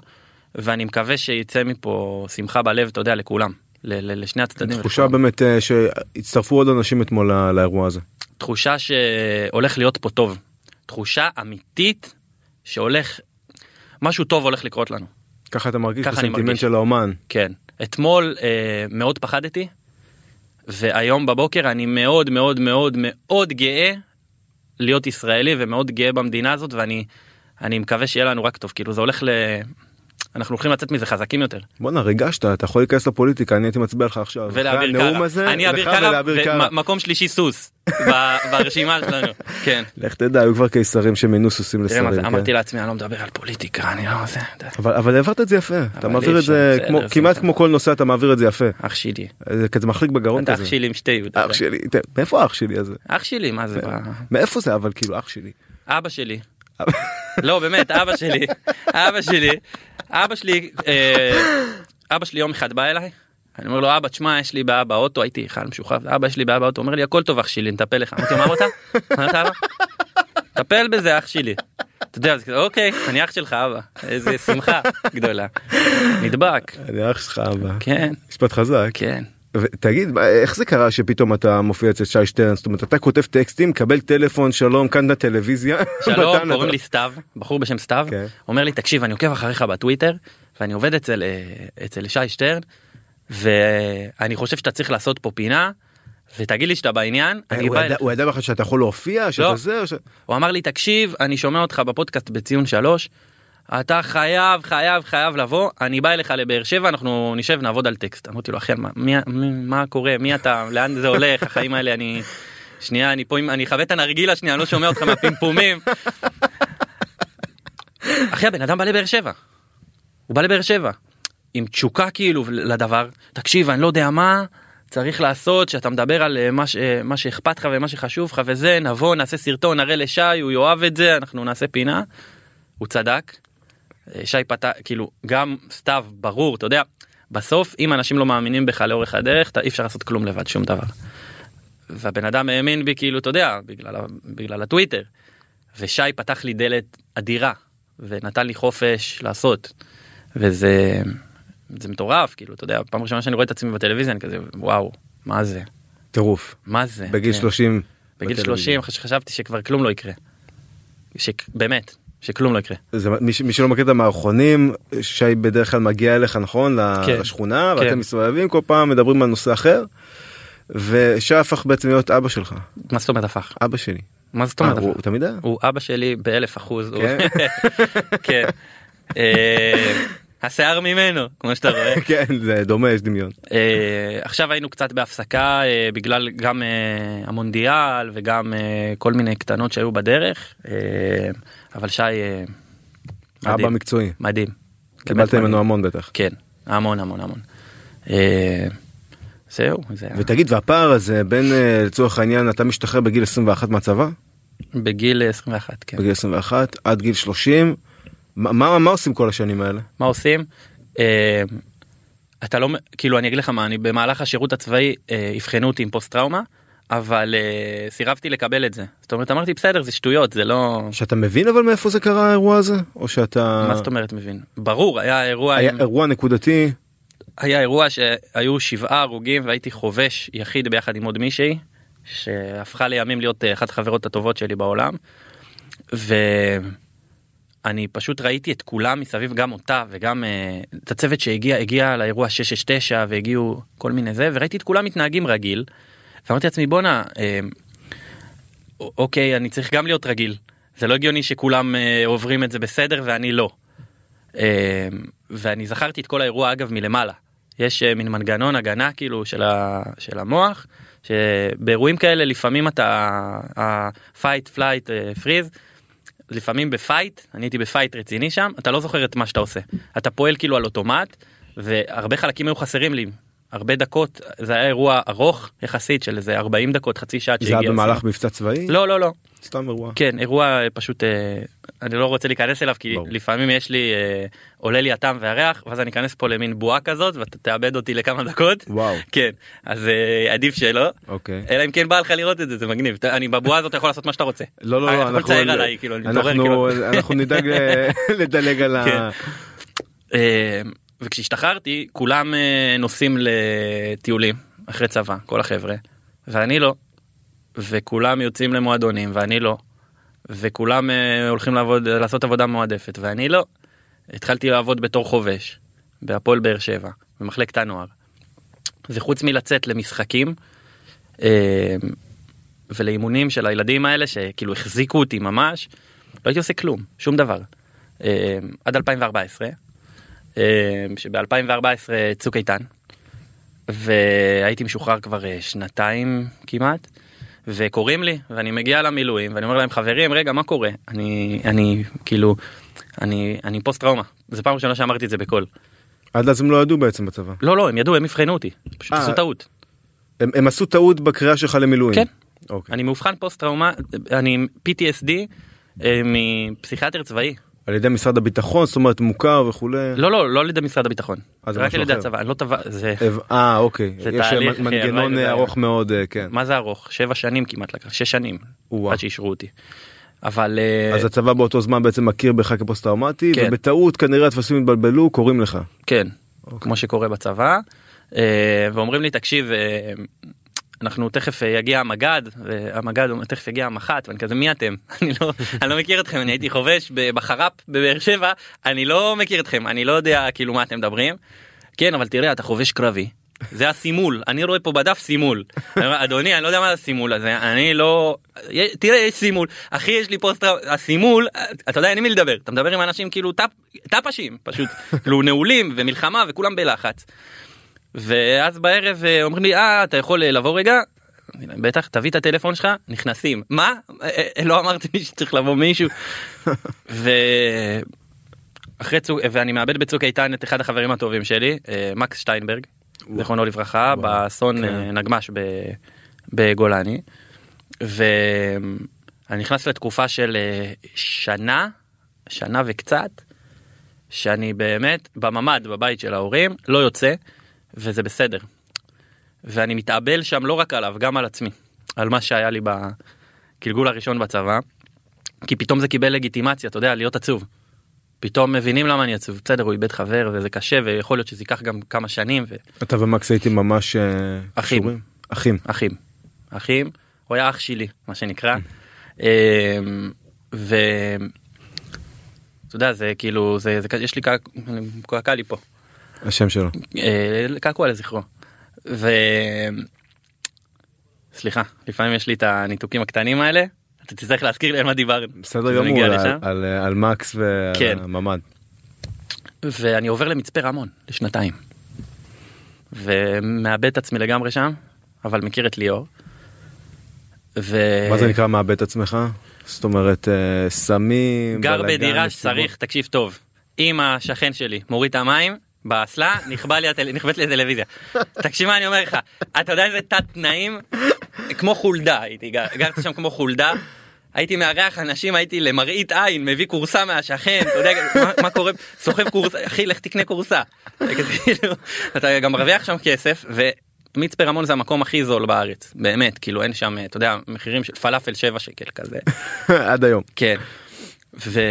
ואני מקווה שיצא מפה שמחה בלב אתה יודע לכולם לשני הצדדים. תחושה. באמת אה, שהצטרפו עוד אנשים אתמול לא- לאירוע הזה. תחושה שהולך להיות פה טוב תחושה אמיתית שהולך משהו טוב הולך לקרות לנו ככה אתה מרגיש ככה בסנטימנט מרגיש. של האומן. כן אתמול אה, מאוד פחדתי והיום בבוקר אני מאוד מאוד מאוד מאוד גאה להיות ישראלי ומאוד גאה במדינה הזאת ואני אני מקווה שיהיה לנו רק טוב כאילו זה הולך ל... אנחנו הולכים לצאת מזה חזקים יותר. בואנה ריגשת אתה יכול להיכנס לפוליטיקה אני הייתי מצביע לך עכשיו. ולאביר קארה. הזה, אני אביר קארה. ומקום שלישי סוס [LAUGHS] ברשימה שלנו. כן. לך תדע היו כבר קיסרים שמינו סוסים לשרים. כן. אמרתי לעצמי אני לא מדבר על פוליטיקה אני לא זה. אבל אבל העברת את זה יפה אתה מעביר את זה כמעט. כמו כל נושא אתה מעביר את זה יפה. אח שלי. זה כזה מחליק בגרון אתה כזה. אח שלי עם שתי יוד. אח שלי ת- מאיפה אח שלי הזה? אח שלי מה זה? מאיפה זה אבל כאילו אח שלי. אבא שלי. לא באמת אבא שלי אבא שלי אבא שלי אה, אבא שלי יום אחד בא אליי. אני אומר לו אבא תשמע יש לי בעיה באוטו הייתי חייל משוחרר אבא יש לי בעיה באוטו אומר לי הכל טוב אח שלי נטפל לך. אמרתי מה אמרת? טפל בזה אח שלי. אתה יודע זה כזה אוקיי אני אח שלך אבא איזה שמחה גדולה. נדבק אני אח שלך אבא. כן משפט חזק. כן. תגיד איך זה קרה שפתאום אתה מופיע אצל שי שטרן זאת אומרת אתה כותב טקסטים קבל טלפון שלום כאן הטלוויזיה. [LAUGHS] שלום קוראים לי סתיו בחור בשם סתיו כן. אומר לי תקשיב אני עוקב אחריך בטוויטר ואני עובד אצל אה, אצל שי שטרן ואני חושב שאתה צריך לעשות פה פינה ותגיד לי שאתה בעניין אני הוא בא ידע- אליך." הוא ידע בכלל שאתה יכול להופיע שאתה לא. זה ש- הוא אמר לי תקשיב אני שומע אותך בפודקאסט בציון שלוש אתה חייב חייב חייב לבוא אני בא אליך לבאר שבע אנחנו נשב נעבוד על טקסט אמרתי לו אחי מה, מי, מי, מה קורה מי אתה לאן זה הולך החיים האלה אני שנייה אני פה אני אכבה את הנרגילה שנייה אני לא שומע אותך מהפימפומים. אחי הבן אדם בא לבאר שבע. הוא בא לבאר שבע עם תשוקה כאילו לדבר תקשיב אני לא יודע מה צריך לעשות שאתה מדבר על אה, מה, ש, אה, מה שאכפת לך ומה שחשוב לך וזה נבוא נעשה סרטון נראה לשי הוא יאהב את זה אנחנו נעשה פינה. הוא צדק. אה, שי פתח כאילו גם סתיו ברור אתה יודע בסוף אם אנשים לא מאמינים בך לאורך הדרך אתה אי אפשר לעשות כלום לבד שום דבר. והבן אדם האמין בי כאילו אתה יודע בגלל, בגלל הטוויטר. ושי פתח לי דלת אדירה ונתן לי חופש לעשות וזה זה מטורף כאילו אתה יודע פעם ראשונה שאני רואה את עצמי בטלוויזיה אני כזה וואו מה זה טירוף מה זה בגיל כן. 30 בגיל בטלוויזיה. 30 חשבתי שכבר כלום לא יקרה. שבאמת שכלום לא יקרה. זה מי, מי שלא מכיר את המערכונים שי בדרך כלל מגיע אליך נכון כן. לשכונה כן. ואתם מסתובבים כל פעם מדברים על נושא אחר. ושי הפך בעצם להיות אבא שלך מה זאת אומרת הפך? אבא שלי. מה זאת אה, אומרת הוא הפך? הוא תמיד היה? הוא אבא שלי באלף אחוז. הוא- כן? [LAUGHS] כן. השיער ממנו כמו שאתה רואה. [LAUGHS] כן זה דומה יש דמיון. אה, עכשיו היינו קצת בהפסקה אה, בגלל גם אה, המונדיאל וגם אה, כל מיני קטנות שהיו בדרך אה, אבל שי אה, אבא מקצועי. מדהים. קיבלת ממנו. המון בטח. כן המון המון המון. אה, זהו זה ותגיד והפער הזה בין לצורך העניין אתה משתחרר בגיל 21 מהצבא בגיל 21 כן. בגיל 21 עד גיל 30 מה מה מה עושים כל השנים האלה? מה עושים? אה, אתה לא כאילו אני אגיד לך מה אני במהלך השירות הצבאי אה, אבחנו אותי עם פוסט טראומה אבל אה, סירבתי לקבל את זה זאת אומרת אמרתי בסדר זה שטויות זה לא שאתה מבין אבל מאיפה זה קרה האירוע הזה או שאתה מה זאת אומרת מבין ברור היה אירוע היה עם- אירוע נקודתי היה אירוע שהיו שבעה הרוגים והייתי חובש יחיד ביחד עם עוד מישהי שהפכה לימים להיות אה, אחת החברות הטובות שלי בעולם. ואני פשוט ראיתי את כולם מסביב גם אותה וגם אה, את הצוות שהגיע הגיע לאירוע 669 והגיעו כל מיני זה וראיתי את כולם מתנהגים רגיל. ואמרתי לעצמי בואנה א- אוקיי אני צריך גם להיות רגיל זה לא הגיוני שכולם אה, עוברים את זה בסדר ואני לא. אה, ואני זכרתי את כל האירוע אגב מלמעלה. יש אה, מין מנגנון הגנה כאילו של, ה, של המוח שבאירועים כאלה לפעמים אתה ה-fight flight freeze לפעמים ב fight אני הייתי ב fight רציני שם אתה לא זוכר את מה שאתה עושה. אתה פועל כאילו על אוטומט והרבה חלקים היו חסרים לי הרבה דקות זה היה אירוע ארוך יחסית של איזה 40 דקות חצי שעה זה היה במהלך. מבצע צבאי? לא לא לא סתם אירוע. כן אירוע אה, פשוט אה, אני לא רוצה להיכנס אליו כי ברור. לפעמים יש לי אה, עולה לי הטעם והריח ואז אני אכנס פה למין בועה כזאת ואתה תאבד אותי לכמה דקות וואו. כן אז אה, עדיף שלא אוקיי. אלא אם כן בא לך לראות את זה זה מגניב אני בבועה הזאת יכול לעשות מה שאתה רוצה. לא לא אתה לא יכול אנחנו לצייר עליי כאילו אני מתעורר אנחנו כאילו. אנחנו נדאג ל- [LAUGHS] לדלג על ה... וכשהשתחררתי כולם אה, נוסעים לטיולים אחרי צבא כל החבר'ה ואני לא וכולם יוצאים למועדונים ואני לא וכולם אה, הולכים לעבוד לעשות עבודה מועדפת ואני לא. התחלתי לעבוד בתור חובש בהפועל באר שבע במחלקת הנוער. וחוץ מלצאת למשחקים אה, ולאימונים של הילדים האלה שכאילו החזיקו אותי ממש לא הייתי עושה כלום שום דבר עד 2014 אה, שב-2014 צוק איתן והייתי משוחרר כבר אה, שנתיים כמעט וקוראים לי ואני מגיע למילואים ואני אומר להם חברים רגע מה קורה אני אני כאילו אני אני פוסט טראומה זה פעם ראשונה שאמרתי את זה בקול עד אז הם לא ידעו בעצם בצבא. לא לא הם ידעו הם אבחנו אותי פשוט אה. עשו טעות הם הם עשו טעות בקריאה שלך למילואים. כן. אוקיי. אני מאובחן פוסט טראומה אני PTSD אה, מפסיכיאטר צבאי על ידי משרד הביטחון זאת אומרת מוכר וכולי. לא לא לא על ידי משרד הביטחון אז זה רק על ידי. הצבא אני לא טבע זה אה אוקיי. זה יש תהליך, מנ- אחי, מנגנון ארוך מאוד אה, כן. מה זה ארוך שבע שנים כמעט לקח שש שנים. עד שאישרו אותי. אבל אה, אז הצבא באותו זמן בעצם מכיר בך כפוסט טראומטי כן. ובטעות כנראה הטפסים התבלבלו קוראים לך. כן אוקיי. כמו שקורה בצבא אה, ואומרים לי תקשיב אה, אנחנו תכף אה, יגיע המג"ד והמג"ד תכף יגיע המח"ט ואני כזה מי אתם? [LAUGHS] אני לא אני לא מכיר אתכם אני הייתי חובש בחר"פ בבאר שבע אני לא מכיר אתכם אני לא יודע כאילו מה אתם מדברים. כן אבל תראה אתה חובש קרבי. זה הסימול. אני רואה פה בדף סימול. אדוני אני לא יודע מה הסימול הזה אני לא תראה יש סימול. אחי יש לי פוסט הסימול אתה יודע אין מי לדבר. אתה מדבר עם אנשים כאילו טפ, טפשים פשוט. כאילו נעולים ומלחמה וכולם בלחץ. ואז בערב אה, אומרים לי אה אתה יכול אה, לבוא רגע. בטח תביא את הטלפון שלך נכנסים מה אה, לא אמרתי לי [LAUGHS] שצריך לבוא מישהו. [LAUGHS] ו... אחרי צוק ואני מאבד בצוק איתן את אחד החברים הטובים שלי מקס שטיינברג זיכרונו לברכה באסון כן. נגמ"ש ב- בגולני. ואני נכנס לתקופה של שנה שנה וקצת שאני באמת בממ"ד בבית של ההורים לא יוצא וזה בסדר. ואני מתאבל שם לא רק עליו גם על עצמי על מה שהיה לי בגלגול הראשון בצבא. כי פתאום זה קיבל לגיטימציה אתה יודע להיות עצוב. פתאום מבינים למה אני עצוב בסדר הוא איבד חבר וזה קשה ויכול להיות שזה ייקח גם כמה שנים אתה ומקס הייתם ממש אה, אחים. קשורים? אחים. ואחים אחים הוא היה אח שלי מה שנקרא. אמ, ו... אתה יודע זה כאילו זה, זה יש לי קעק- קעקע לי פה השם שלו. אה, קעקוע לזכרו. ו... סליחה לפעמים יש לי את הניתוקים הקטנים האלה אתה תצטרך להזכיר לי על מה דיברנו. בסדר גמור על-. על על מקס ועל כן. הממ"ד. ואני עובר למצפה רמון לשנתיים. ומאבד את עצמי לגמרי שם אבל מכיר את ליאור. ו... מה זה נקרא מאבד את עצמך? זאת אומרת אה, סמים. גר בדירה. שצריך תקשיב טוב אם השכן שלי מוריד את המים באסלה נכבה לי הטל- נכבאת לי הטלוויזיה. תקשיב מה אני אומר לך אתה יודע איזה תת תנאים כמו חולדה הייתי גר- גרתי שם כמו חולדה. הייתי מארח אנשים הייתי למראית עין מביא כורסה מהשכן אתה יודע מה, מה קורה סוחב כורסה אחי לך תקנה כורסה. כאילו, אתה גם מרוויח שם כסף ומצפה רמון זה המקום הכי זול בארץ באמת כאילו אין שם אתה יודע מחירים של פלאפל 7 שקל כזה. [LAUGHS] עד היום. כן. ו...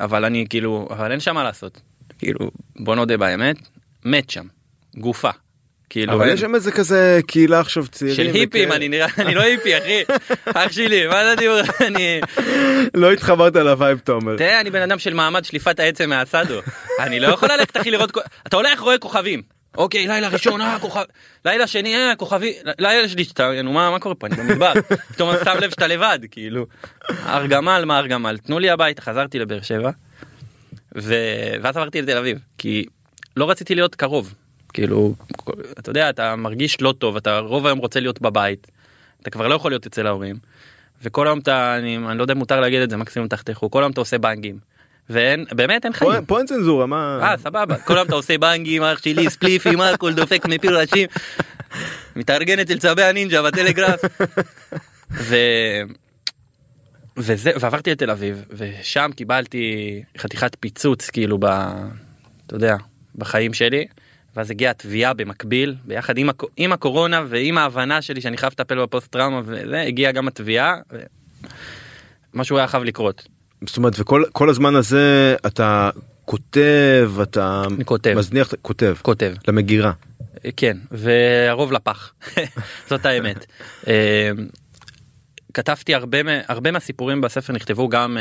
אבל אני כאילו אבל אין שם מה לעשות כאילו בוא נודה באמת מת שם גופה. כאילו אבל יש שם איזה כזה קהילה עכשיו צעירים. של היפים. אני נראה אני לא היפי אחי [LAUGHS] אח שלי מה זה הדיבור אני לא התחברת ל vibe תומר. תראה אני בן אדם של מעמד שליפת העצם מהסאדו אני לא יכול ללכת אחי לראות אתה הולך רואה כוכבים. אוקיי לילה ראשון אה כוכב לילה שני אה כוכבי לילה אתה נו מה מה קורה פה אני במדבר פתאום שם לב שאתה לבד כאילו ארגמל מה ארגמל תנו לי הביתה חזרתי לבאר שבע. ו... ואז עברתי לתל אביב כי לא רציתי להיות קרוב כאילו אתה יודע אתה מרגיש לא טוב אתה רוב היום רוצה להיות בבית אתה כבר לא יכול להיות אצל ההורים. וכל היום אתה אני, אני לא יודע אם מותר להגיד את זה מקסימום תחתכו כל היום אתה עושה בנגים. ואין באמת אין חיים. פה- פה אין צנזורה מה. אה סבבה כל היום אתה עושה בנגים אח שלי ספליפים הכל דופק מפיל ראשים. מתארגן אצל צבי הנינג'ה בטלגרף. ו... וזה ועברתי לתל אביב ושם קיבלתי חתיכת פיצוץ כאילו ב... אתה יודע בחיים שלי. ואז הגיעה התביעה במקביל ביחד עם, הקו- עם הקורונה ועם ההבנה שלי שאני חייב לטפל בפוסט טראומה וזה הגיעה גם התביעה. ו... משהו היה חייב לקרות. זאת אומרת וכל כל הזמן הזה אתה כותב אתה כותב. מזניח כותב כותב. למגירה. כן והרוב לפח [LAUGHS] זאת האמת. [LAUGHS] אה, כתבתי הרבה הרבה מהסיפורים בספר נכתבו גם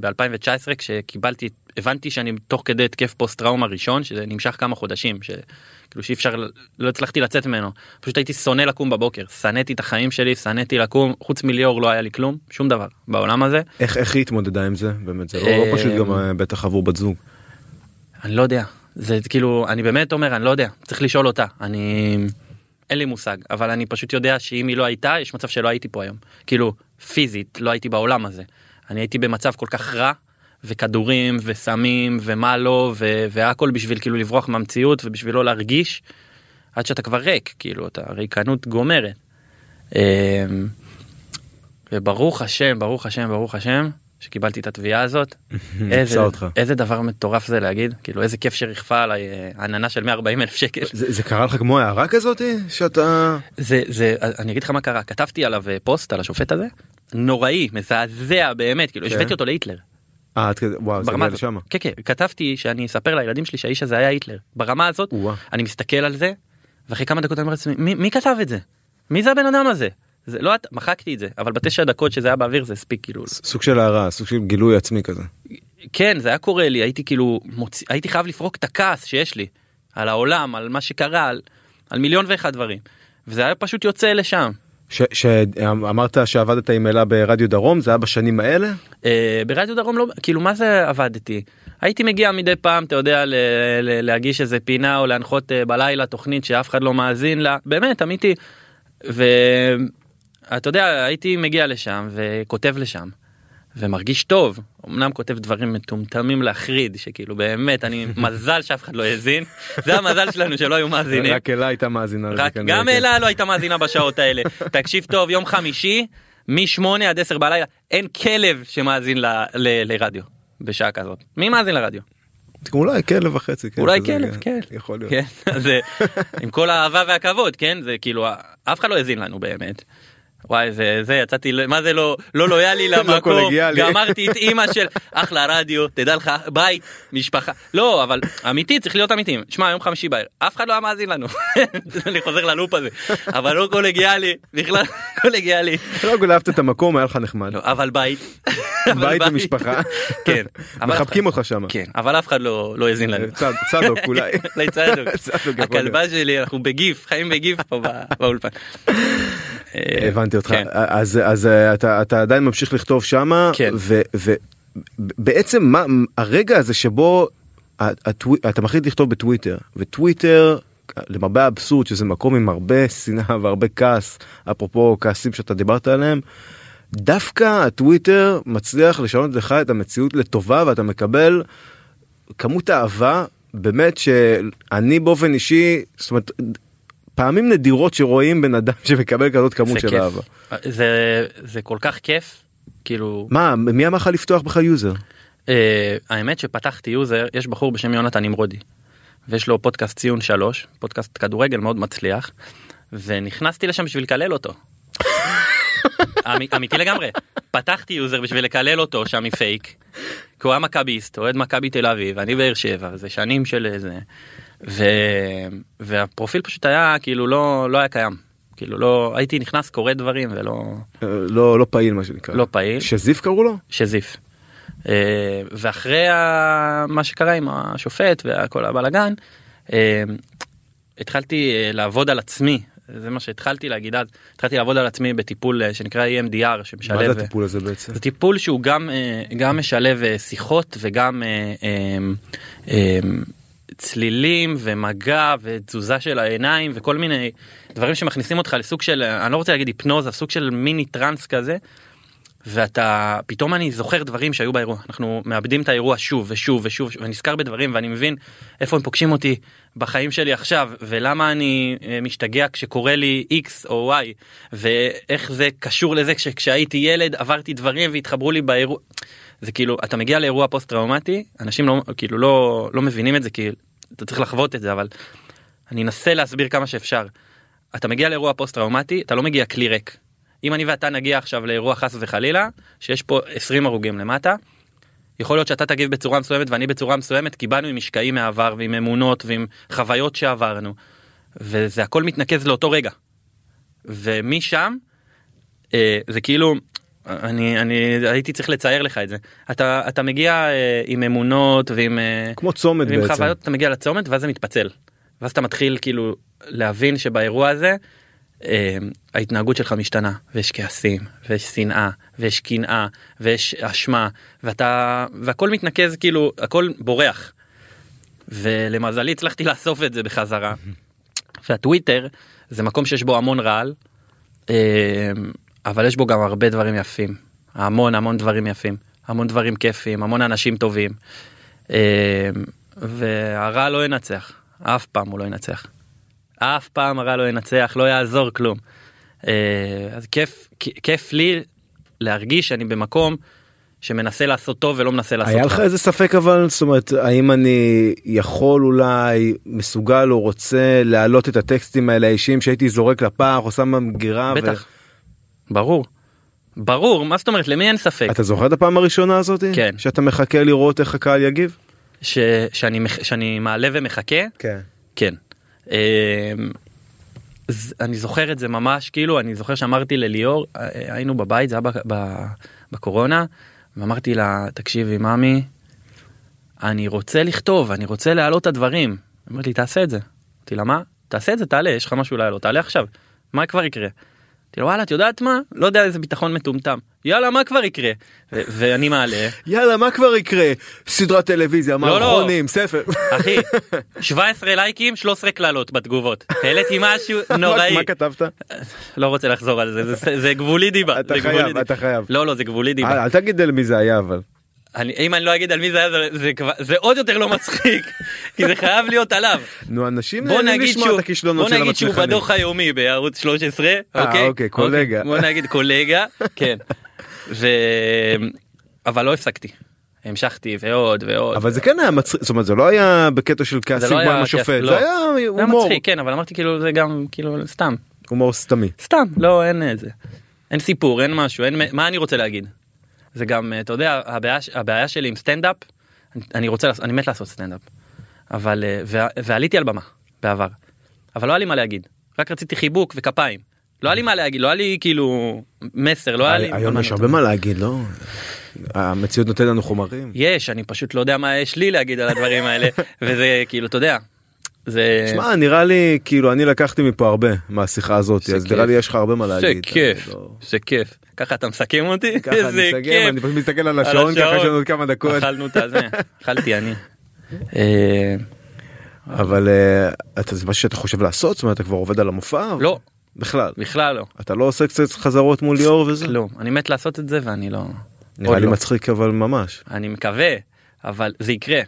ב-2019 כשקיבלתי הבנתי שאני תוך כדי התקף פוסט טראומה ראשון שזה נמשך כמה חודשים שכאילו שאי אפשר לא הצלחתי לצאת ממנו. פשוט הייתי שונא לקום בבוקר. שנאתי את החיים שלי שנאתי לקום חוץ מליאור לא היה לי כלום שום דבר בעולם הזה. איך איך היא התמודדה עם זה? באמת זה לא אה, לא פשוט גם אה, בטח עבור בת זוג. אני לא יודע. זה כאילו אני באמת אומר אני לא יודע. צריך לשאול אותה. אני אין לי מושג אבל אני פשוט יודע שאם היא לא הייתה יש מצב שלא הייתי פה היום כאילו פיזית לא הייתי בעולם הזה אני הייתי במצב כל כך רע וכדורים וסמים ומה לא ו- והכל בשביל כאילו לברוח מהמציאות ובשביל לא להרגיש עד שאתה כבר ריק כאילו אתה ריקנות גומרת. אמ, וברוך השם ברוך השם ברוך השם שקיבלתי את התביעה הזאת. איזה. איזה דבר מטורף זה להגיד כאילו איזה כיף שריחפה עליי אה, עננה של 140 אלף שקל. זה זה קרה לך כמו הערה כזאתי שאתה זה זה אני אגיד לך מה קרה כתבתי עליו אה, פוסט על השופט הזה נוראי מזעזע באמת כאילו כן. השוויתי אותו להיטלר. אה, וואו זה הגיע. לשם. כן כן כתבתי שאני אספר לילדים שלי שהאיש הזה היה היטלר ברמה הזאת. אני מסתכל על זה ואחרי כמה דקות אני אומר לעצמי מי, מי כתב את זה מי זה הבן אדם הזה זה לא מחקתי את זה אבל בתשע דקות שזה היה באוויר זה הספיק כאילו סוג של הערה סוג של גילוי עצמי כזה. כן זה היה קורה לי הייתי כאילו מוציא הייתי חייב לפרוק את הכעס שיש לי על העולם על מה שקרה על על מיליון ואחד דברים. וזה היה פשוט יוצא לשם. שאמרת שעבדת עם אלה ברדיו דרום זה היה בשנים האלה אה, ברדיו דרום לא כאילו מה זה עבדתי הייתי מגיע מדי פעם אתה יודע ל- ל- להגיש איזה פינה או להנחות אה, בלילה תוכנית שאף אחד לא מאזין לה באמת אמיתי. ואתה יודע הייתי מגיע לשם וכותב לשם. ומרגיש טוב. אמנם כותב דברים מטומטמים להחריד שכאילו באמת אני [LAUGHS] מזל שאף אחד לא האזין. זה המזל שלנו שלא היו מאזינים. רק אלה הייתה מאזינה רק כנראה, גם כן. אלה לא הייתה מאזינה בשעות האלה. תקשיב טוב יום חמישי מ-8 עד 10 בלילה אין כלב שמאזין ל- ל- לרדיו בשעה כזאת. מי מאזין לרדיו? אולי כלב וחצי כן, אולי כלב כן. יכול להיות. כן [LAUGHS] עם כל האהבה והכבוד כן זה כאילו אף אחד לא האזין לנו באמת. וואי זה זה יצאתי ל- מה זה לא לא לויאלי [LAUGHS] למקום קולגיאלי. גמרתי את אימא [LAUGHS] של אחלה רדיו תדע לך בית משפחה. לא אבל אמיתי צריך להיות אמיתיים שמע יום חמישי בערב אף אחד לא היה מאזין לנו. [LAUGHS] אני חוזר ללופ הזה. אבל לא קולגיאלי בכלל קולגיאלי רק אהבת את המקום היה לך נחמד. לא, אבל בית. בית ומשפחה. כן. מחבקים אותך שם. כן אבל אף אחד לא לא האזין לנו. צד- צדוק אולי. הכלבה שלי אנחנו בגיף חיים בגיף פה באולפן. אה, הבנתי אותך כן. אז אז אה, אתה אתה עדיין ממשיך לכתוב שמה כן. ובעצם מה הרגע הזה שבו הטווי- אתה מחליט לכתוב בטוויטר וטוויטר למרבה האבסורד שזה מקום עם הרבה שנאה [LAUGHS] והרבה כעס אפרופו כעסים שאתה דיברת עליהם. דווקא הטוויטר מצליח לשנות לך את המציאות לטובה ואתה מקבל כמות אהבה באמת שאני באופן אישי זאת אומרת פעמים נדירות שרואים בן אדם [LAUGHS] שמקבל כזאת כמות של כיף. אהבה. זה זה כל כך כיף כאילו מה מי אמר לך לפתוח בכלל user? אה, האמת שפתחתי user יש בחור בשם יונתן נמרודי ויש לו פודקאסט ציון שלוש פודקאסט כדורגל מאוד מצליח ונכנסתי לשם בשביל לקלל אותו. [LAUGHS] אמ- אמיתי לגמרי פתחתי user בשביל לקלל אותו שם מפייק. כי הוא היה מכביסט אוהד מכבי תל אביב אני באר שבע זה שנים של זה. ו... והפרופיל פשוט היה כאילו לא לא היה קיים כאילו לא הייתי נכנס קורא דברים ולא אה, לא לא פעיל מה שנקרא. לא פעיל. שזיף קראו לו? שזיף. אה, ואחרי ה- מה שקרה עם השופט וכל הבלאגן אה, התחלתי לעבוד על עצמי זה מה שהתחלתי להגיד אז התחלתי לעבוד על עצמי בטיפול שנקרא EMDR מה שמשלב זה הטיפול הזה בעצם? זה טיפול שהוא גם גם משלב שיחות וגם צלילים ומגע ותזוזה של העיניים וכל מיני דברים שמכניסים אותך לסוג של אני לא רוצה להגיד היפנוזה סוג של מיני טראנס כזה. ואתה פתאום אני זוכר דברים שהיו באירוע אנחנו מאבדים את האירוע שוב ושוב ושוב ונזכר בדברים ואני מבין איפה הם פוגשים אותי בחיים שלי עכשיו ולמה אני אה, משתגע כשקורה לי x או y ואיך זה קשור לזה כשהייתי ילד עברתי דברים והתחברו לי באירוע. זה כאילו אתה מגיע לאירוע פוסט טראומטי אנשים לא כאילו לא לא מבינים את זה כי אתה צריך לחוות את זה אבל אני אנסה להסביר כמה שאפשר. אתה מגיע לאירוע פוסט טראומטי אתה לא מגיע כלי ריק. אם אני ואתה נגיע עכשיו לאירוע חס וחלילה שיש פה 20 הרוגים למטה. יכול להיות שאתה תגיב בצורה מסוימת ואני בצורה מסוימת כי באנו עם משקעים מהעבר ועם אמונות ועם חוויות שעברנו. וזה הכל מתנקז לאותו רגע. ומשם אה, זה כאילו אני אני הייתי צריך לצייר לך את זה אתה אתה מגיע אה, עם אמונות ועם אה, כמו צומת ועם בעצם. חוויות אתה מגיע לצומת ואז זה מתפצל. ואז אתה מתחיל כאילו להבין שבאירוע הזה אה, ההתנהגות שלך משתנה ויש כעסים ויש שנאה ויש קנאה ויש אשמה ואתה והכל מתנקז כאילו הכל בורח. ולמזלי הצלחתי לאסוף את זה בחזרה. והטוויטר זה מקום שיש בו המון רעל אה, אבל יש בו גם הרבה דברים יפים המון המון דברים יפים המון דברים כיפים המון אנשים טובים. אה, והרע לא ינצח אף פעם הוא לא ינצח. אף פעם הרע לא ינצח לא יעזור כלום. אה, אז כיף כיף לי להרגיש שאני במקום שמנסה לעשות טוב ולא מנסה לעשות היה לך. איזה ספק אבל זאת אומרת האם אני יכול אולי מסוגל או רוצה להעלות את הטקסטים האלה האישיים שהייתי זורק לפח או שם במגירה. ו- בטח. ברור. ברור מה זאת אומרת למי אין ספק אתה זוכר את הפעם הראשונה הזאת? כן. שאתה מחכה לראות איך הקהל יגיב? ש, שאני מח- שאני מעלה ומחכה כן. כן. אמ, אז אני זוכר את זה ממש כאילו אני זוכר שאמרתי לליאור אה, היינו בבית זה היה בקורונה ואמרתי לה תקשיבי ממי אני רוצה לכתוב אני רוצה להעלות את הדברים. אומרת לי תעשה את זה. אמרתי לה מה? תעשה את זה תעלה יש לך משהו לעלות תעלה עכשיו מה כבר יקרה. אמרתי לו וואלה את יודעת מה לא יודע איזה ביטחון מטומטם יאללה מה כבר יקרה ו- ואני מעלה יאללה מה כבר יקרה סדרת טלוויזיה לא. מערכונים ספר אחי [LAUGHS] 17 לייקים 13 קללות בתגובות העליתי משהו [LAUGHS] נוראי מה כתבת? [LAUGHS] לא רוצה לחזור על זה זה, גבולי דיבה אתה חייב. אתה חייב. לא לא זה גבולי דיבה אל תגיד על מי זה היה אבל. אני, אם אני לא אגיד על מי זה היה זה, זה, כבר- זה עוד יותר לא מצחיק [LAUGHS] כי זה חייב להיות עליו. נו אנשים בוא נגיד לשמוע שהוא, את הכישלונות בוא נגיד שהוא. בדוח היומי בערוץ 13 אה, אוקיי אוקיי, קולגה. בוא נגיד קולגה [LAUGHS] כן ו... אבל לא הפסקתי המשכתי ועוד ועוד אבל זה כן היה מצחיק זאת אומרת זה לא היה בקטע של כעסים לא כמו היה עם השופט לא. זה היה זה היה הומור מצחיק כן אבל אמרתי כאילו זה גם כאילו סתם הומור סתמי. סתם לא אין איזה אין סיפור אין משהו מה אני רוצה להגיד. זה גם אתה יודע הבעיה הבעיה שלי עם סטנדאפ אני- רוצה אני מת לעשות סטנדאפ אבל אה, ועליתי על במה בעבר אבל לא היה לי מה להגיד רק רציתי חיבוק וכפיים לא היה לי מה להגיד לא היה לי כאילו מסר לא היה לי היום מה יש. הרבה מה להגיד לא? המציאות נותנת לנו חומרים. יש אני פשוט לא יודע מה יש לי להגיד על הדברים האלה [LAUGHS] וזה כאילו אתה יודע זה שמע נראה לי כאילו אני לקחתי מפה הרבה מהשיחה הזאת אז כיף. נראה לי יש לך הרבה מה זה להגיד. לא- זה כיף ככה אתה מסכם אותי ככה אני [LAUGHS] כיף. אני פשוט מסתכל על השעון ככה יש לנו עוד כמה דקות אכלנו את הזה, [LAUGHS] אכלתי אני. אה, אבל אה, אתה זה משהו שאתה חושב לעשות זאת אומרת אתה כבר עובד על המופע לא, בכלל בכלל לא. אתה לא עושה קצת חזרות מול ליאור וזה כלום. אני מת לעשות את זה ואני לא... נראה לי לא. מצחיק אבל ממש אני מקווה, אבל זה יקרה.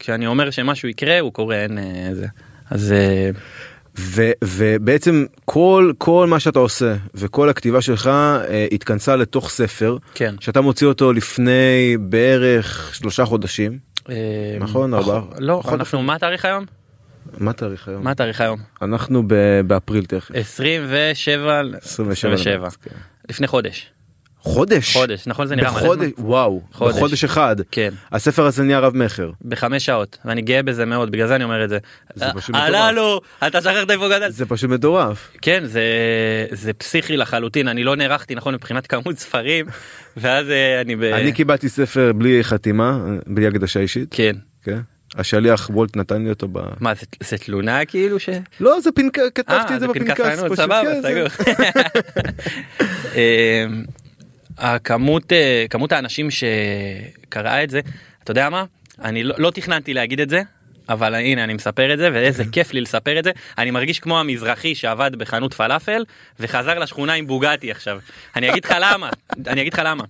כשאני אומר שמשהו יקרה, הוא קורה, אין אה, זה. אז אה, ו, ובעצם כל כל מה שאתה עושה וכל הכתיבה שלך אה, התכנסה לתוך ספר כן. שאתה מוציא אותו לפני בערך שלושה חודשים אה, נכון, ארבעה? לא, חודש. אנחנו, מה התאריך היום? מה התאריך היום מה התאריך היום? אנחנו באפריל תכף 27, 27 27. למרץ, כן. לפני חודש. חודש חודש, נכון זה נראה מלא בחודש זמן? וואו חודש. בחודש אחד כן. הספר הזה נהיה רב מכר בחמש שעות, ואני גאה בזה מאוד, בגלל זה אני אומר את זה. זה פשוט עלה לו, אתה שכחת איפה גדל. זה פשוט מטורף כן זה זה פסיכי לחלוטין אני לא נערכתי נכון מבחינת כמות ספרים [LAUGHS] ואז אה, אני ב... אני קיבלתי ספר בלי חתימה בלי הקדשה אישית כן כן השליח וולט נתן לי אותו ב... מה זה, זה תלונה כאילו ש... לא זה פנק... כתבתי אה, את זה זה בפנקס סבבה כן, סגור. [LAUGHS] [LAUGHS] הכמות אה, כמות האנשים שקראה את זה אתה יודע מה אני לא, לא תכננתי להגיד את זה. אבל הנה אני מספר את זה ואיזה [LAUGHS] כיף לי לספר את זה אני מרגיש כמו המזרחי שעבד בחנות פלאפל וחזר לשכונה עם בוגטי עכשיו אני אגיד לך למה [LAUGHS] אני אגיד לך למה.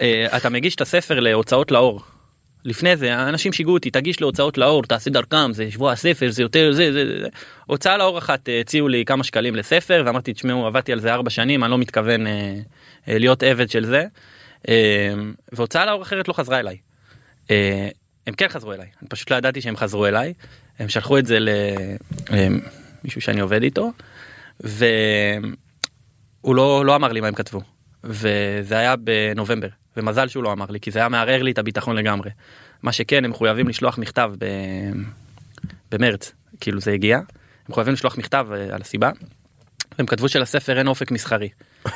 אה, אתה מגיש את הספר להוצאות לאור. לפני זה אנשים שיגעו אותי תגיש להוצאות לאור תעשה דרכם זה שבוע הספר זה יותר זה זה זה. הוצאה לאור אחת אה, הציעו לי כמה שקלים לספר ואמרתי תשמעו עבדתי על זה ארבע שנים אני לא מתכוון אה, להיות עבד של זה. אה, והוצאה לאור אחרת לא חזרה אליי. אה, הם כן חזרו אליי אני פשוט לא ידעתי שהם חזרו אליי הם שלחו את זה למישהו שאני עובד איתו והוא לא לא אמר לי מה הם כתבו וזה היה בנובמבר ומזל שהוא לא אמר לי כי זה היה מערער לי את הביטחון לגמרי. מה שכן הם מחויבים לשלוח מכתב ב... במרץ כאילו זה הגיע הם מחויבים לשלוח מכתב אה, על הסיבה. הם כתבו שלספר אין אופק מסחרי. [LAUGHS]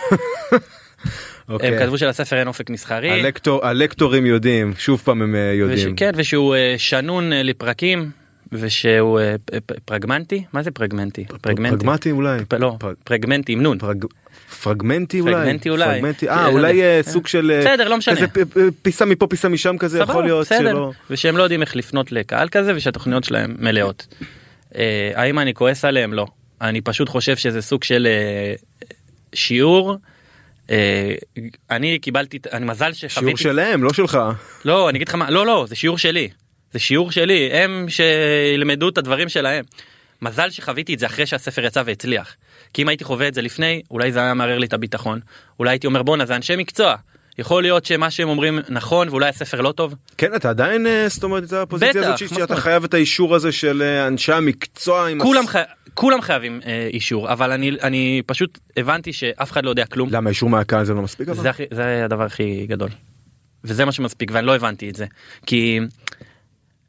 אוקיי. הם כתבו שלספר אין אופק מסחרי. הלקטור, הלקטורים יודעים שוב פעם הם אה, יודעים. וש, כן ושהוא אה, שנון אה, לפרקים ושהוא פרגמנטי מה זה פרגמנטי פרגמנטי פרגמטי אולי. לא פרג- פרגמנטי עם נון פרג... פרגמנטי אולי. פרגמנטי אולי. פרגמנטי. כן, אה לא אולי. סוג של בסדר, לא משנה. פיסה מפה פיסה משם כזה יכול להיות בסדר. שלא. ושהם לא יודעים איך לפנות לקהל כזה ושהתוכניות שלהם מלאות. האם אני כועס עליהם לא אני פשוט חושב שזה סוג של שיעור. אה, אני קיבלתי אני מזל שיעור שחוויתי שלהם לא שלך. לא אני אגיד לך מה לא לא זה שיעור שלי זה שיעור שלי הם שילמדו את הדברים שלהם. מזל שחוויתי את זה אחרי שהספר יצא והצליח. כי אם הייתי חווה את זה לפני אולי זה היה מערער לי את הביטחון אולי הייתי אומר בואנה זה אנשי מקצוע. יכול להיות שמה שהם אומרים נכון ואולי הספר לא טוב. כן אתה עדיין אה, זאת אומרת זה הפוזיציה הזאת שאתה? חייב את האישור הזה של אה, אנשי המקצוע. עם כולם הס- חי... כולם חייבים אה, אישור אבל אני אני פשוט הבנתי שאף אחד לא יודע כלום. למה אישור מהקהל זה לא מספיק? זה, הכי, זה הדבר הכי גדול. וזה מה שמספיק ואני לא הבנתי את זה כי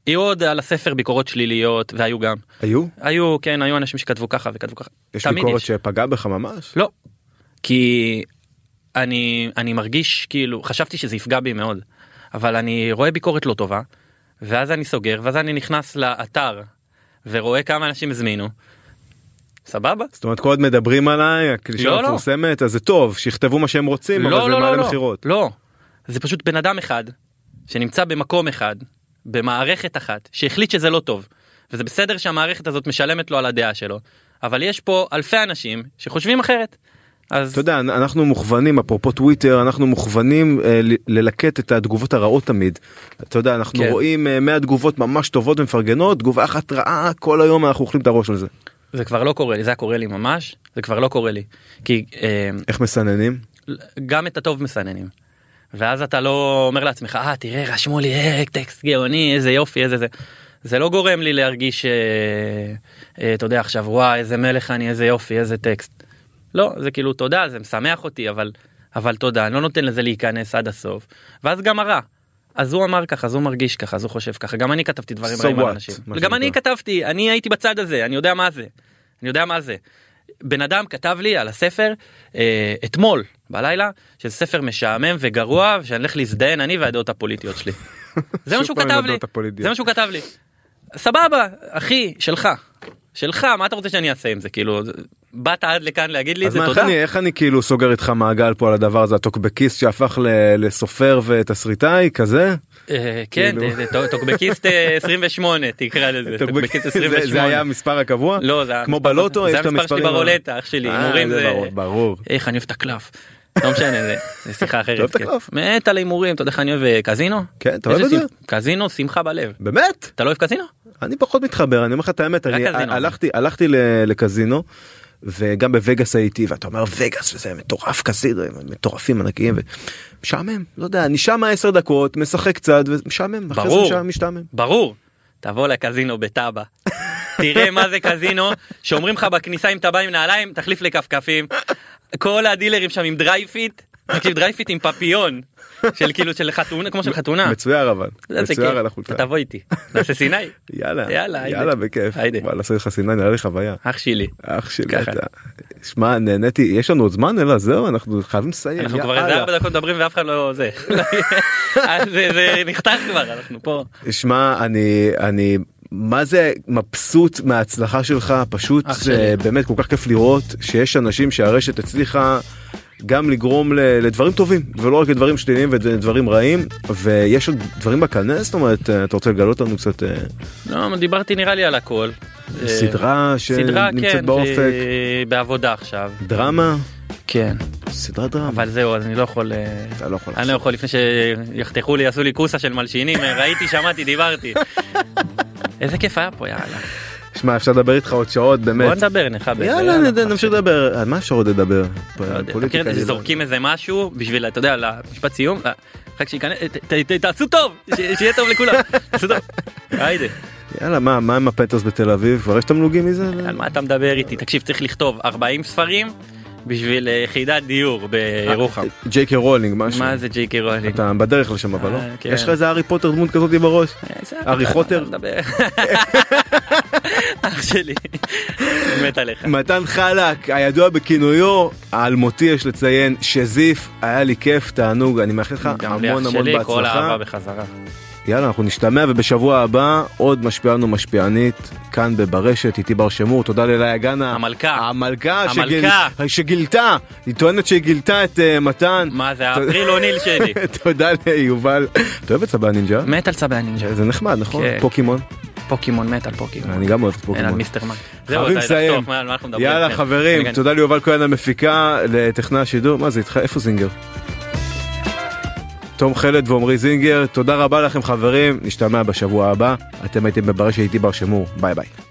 יהיו עוד על הספר ביקורות שליליות והיו גם היו? היו כן היו אנשים שכתבו ככה וכתבו ככה. יש ביקורת יש. שפגע בך ממש? לא. כי אני אני מרגיש כאילו חשבתי שזה יפגע בי מאוד אבל אני רואה ביקורת לא טובה ואז אני סוגר ואז אני נכנס לאתר ורואה כמה אנשים הזמינו סבבה. זאת אומרת כל עוד מדברים עליי הקלישה לא, לא. המפורסמת אז זה טוב שיכתבו מה שהם רוצים אבל לא זה לא מעלה לא לא מכירות. לא זה פשוט בן אדם אחד שנמצא במקום אחד במערכת אחת שהחליט שזה לא טוב וזה בסדר שהמערכת הזאת משלמת לו על הדעה שלו אבל יש פה אלפי אנשים שחושבים אחרת. אז אתה יודע אנחנו מוכוונים אפרופו טוויטר אנחנו מוכוונים אה, ללקט את התגובות הרעות תמיד. אתה יודע אנחנו כן. רואים אה, 100 תגובות ממש טובות ומפרגנות תגובה אחת רעה כל היום אנחנו אוכלים את הראש על זה. זה כבר לא קורה לי זה היה קורה לי ממש זה כבר לא קורה לי כי אה, איך מסננים? גם את הטוב מסננים. ואז אתה לא אומר לעצמך אה תראה רשמו לי אה, טקסט גאוני איזה יופי איזה זה. זה לא גורם לי להרגיש אה, אה, אתה יודע עכשיו וואי איזה מלך אני איזה יופי איזה טקסט. לא זה כאילו תודה זה משמח אותי אבל אבל תודה אני לא נותן לזה להיכנס עד הסוף ואז גם הרע. אז הוא אמר ככה אז הוא מרגיש ככה אז הוא חושב ככה גם אני כתבתי דברים So רעים על אנשים גם אני. כתבתי אני הייתי בצד הזה אני יודע מה זה אני יודע מה זה. בן אדם כתב לי על הספר אה, אתמול בלילה שזה ספר משעמם וגרוע ושאני הולך להזדיין אני והדעות הפוליטיות שלי. [LAUGHS] זה מה שהוא כתב לי. זה מה שהוא כתב לי. סבבה אחי שלך שלך מה אתה רוצה שאני אעשה עם זה כאילו באת עד לכאן להגיד לי את זה מה, איך תודה. אני, איך אני כאילו סוגר איתך מעגל פה על הדבר הזה הטוקבקיסט שהפך ל- לסופר ותסריטאי כזה? אה, כן כאילו. זה- זה טוקבקיסט אה, [LAUGHS] 28 תקרא לזה טוקבקיסט זה- 28. זה היה המספר הקבוע? לא זה כמו בלוטו זה המספר שלי ברולטה אח שלי אה, הימורים זה זה ברור. איך אני אוהב את הקלף. לא משנה זה, זה שיחה אחרת. כן. מת על הימורים אתה יודע איך אני אוהב אה, קזינו? כן, אתה אוהב את זה? קזינו שמחה בלב. באמת? אתה לא אוהב קזינו? אני פחות מתחבר אני אומר לך את האמת אני. הלכתי לקזינו וגם בווגאס הייתי ואתה אומר וגאס וזה מטורף הם מטורפים ענקיים ומשעמם לא יודע אני שם 10 דקות משחק קצת ומשעמם ברור. משתעמם. ברור. תבוא לקזינו בטאבה. [LAUGHS] תראה מה זה קזינו שאומרים לך בכניסה אם אתה בא עם נעליים תחליף לכפכפים. כל הדילרים שם עם דרייפיט. תקשיב דרייפיט עם פפיון. של כאילו של חתונה כמו של חתונה. מצויר אבל מצויר. על החולצה תבוא איתי. נעשה סיני. יאללה יאללה. יאללה בכיף. וואלה לעשות לך סיני נראה לי חוויה אח שלי. אח שלי. שמע נהניתי יש לנו עוד זמן אלא זהו אנחנו חייבים לסיים אנחנו כבר. איזה ארבע דקות מדברים ואף אחד לא זה. [LAUGHS] זה נחתך כבר אנחנו פה. שמע אני אני מה זה מבסוט מההצלחה שלך פשוט זה. באמת כל כך כיף לראות שיש אנשים שהרשת הצליחה גם לגרום ל- לדברים טובים ולא רק לדברים שליליים ודברים רעים ויש עוד דברים בקנה זאת אומרת אה, אתה רוצה לגלות לנו קצת אה, לא דיברתי נראה לי על הכל. אה, סדרה שנמצאת כן באופק שהיא בעבודה עכשיו. דרמה כן סדרת דרמה אבל זהו אז אני לא יכול אתה לא יכול אני לא יכול לפני שיחתכו לי יעשו לי כוסה של מלשינים ראיתי שמעתי דיברתי. [LAUGHS] איזה כיף היה פה יאללה. שמע אפשר לדבר איתך עוד שעות באמת. בוא נדבר נכבד. יאללה נמשיך לדבר. על מה אפשר עוד לדבר לא פוליטיקה אני לא- שזורקים איזה משהו בשביל אתה יודע למשפט סיום. אה, רק שייכנס תעשו טוב שיהיה טוב לכולם. [LAUGHS] תעשו טוב. היידה. יאללה מה מה עם הפנטוס בתל אביב? כבר יש תמלוגים מזה? על מה אתה מדבר איתי? תקשיב צריך לכתוב 40 ספרים בשביל אה, יחידת דיור בירוחם. ג'יי קיי רולינג משהו. מה זה ג'יי קיי רולינג? אתה בדרך לשם אבל לא? אה, כן. יש לך איזה הארי פוטר דמות כזאת בראש? איזה ארי אתה חוטר? [LAUGHS] אח שלי מת עליך. מתן חלק הידוע בכינויו האלמותי יש לציין שזיף היה לי כיף תענוג אני מאחל לך גם לי המון אח המון שלי כל בהצלחה האהבה בחזרה. יאללה אנחנו נשתמע ובשבוע הבא עוד משפיענו משפיענית כאן בברשת איתי בר שמור תודה לאלי הגנה המלכה. המלכה שגיל- המלכה. שגילתה היא טוענת שהיא גילתה את אה, מתן מה זה האפריל אוניל שלי. [LAUGHS] תודה ליובל אתה אוהב את צבא הנינג'ה? מת על צבי הנינג'ה. זה נחמד נכון כן. פוקימון פוקימון מת על פוקימון. אני גם אוהב את אין על פוקימון. מיסטר מן. זהו, חייבים די, לסיים. לחתוך, מה על מה אנחנו מדברים? יאללה כן. חברים תודה ליובל כהן המפיקה לטכנאי השידור מה זה איתך איפה זינגר? תום חלד ועמרי זינגר תודה רבה לכם חברים נשתמע בשבוע הבא אתם הייתם בברשת איתי בר שמור ביי ביי.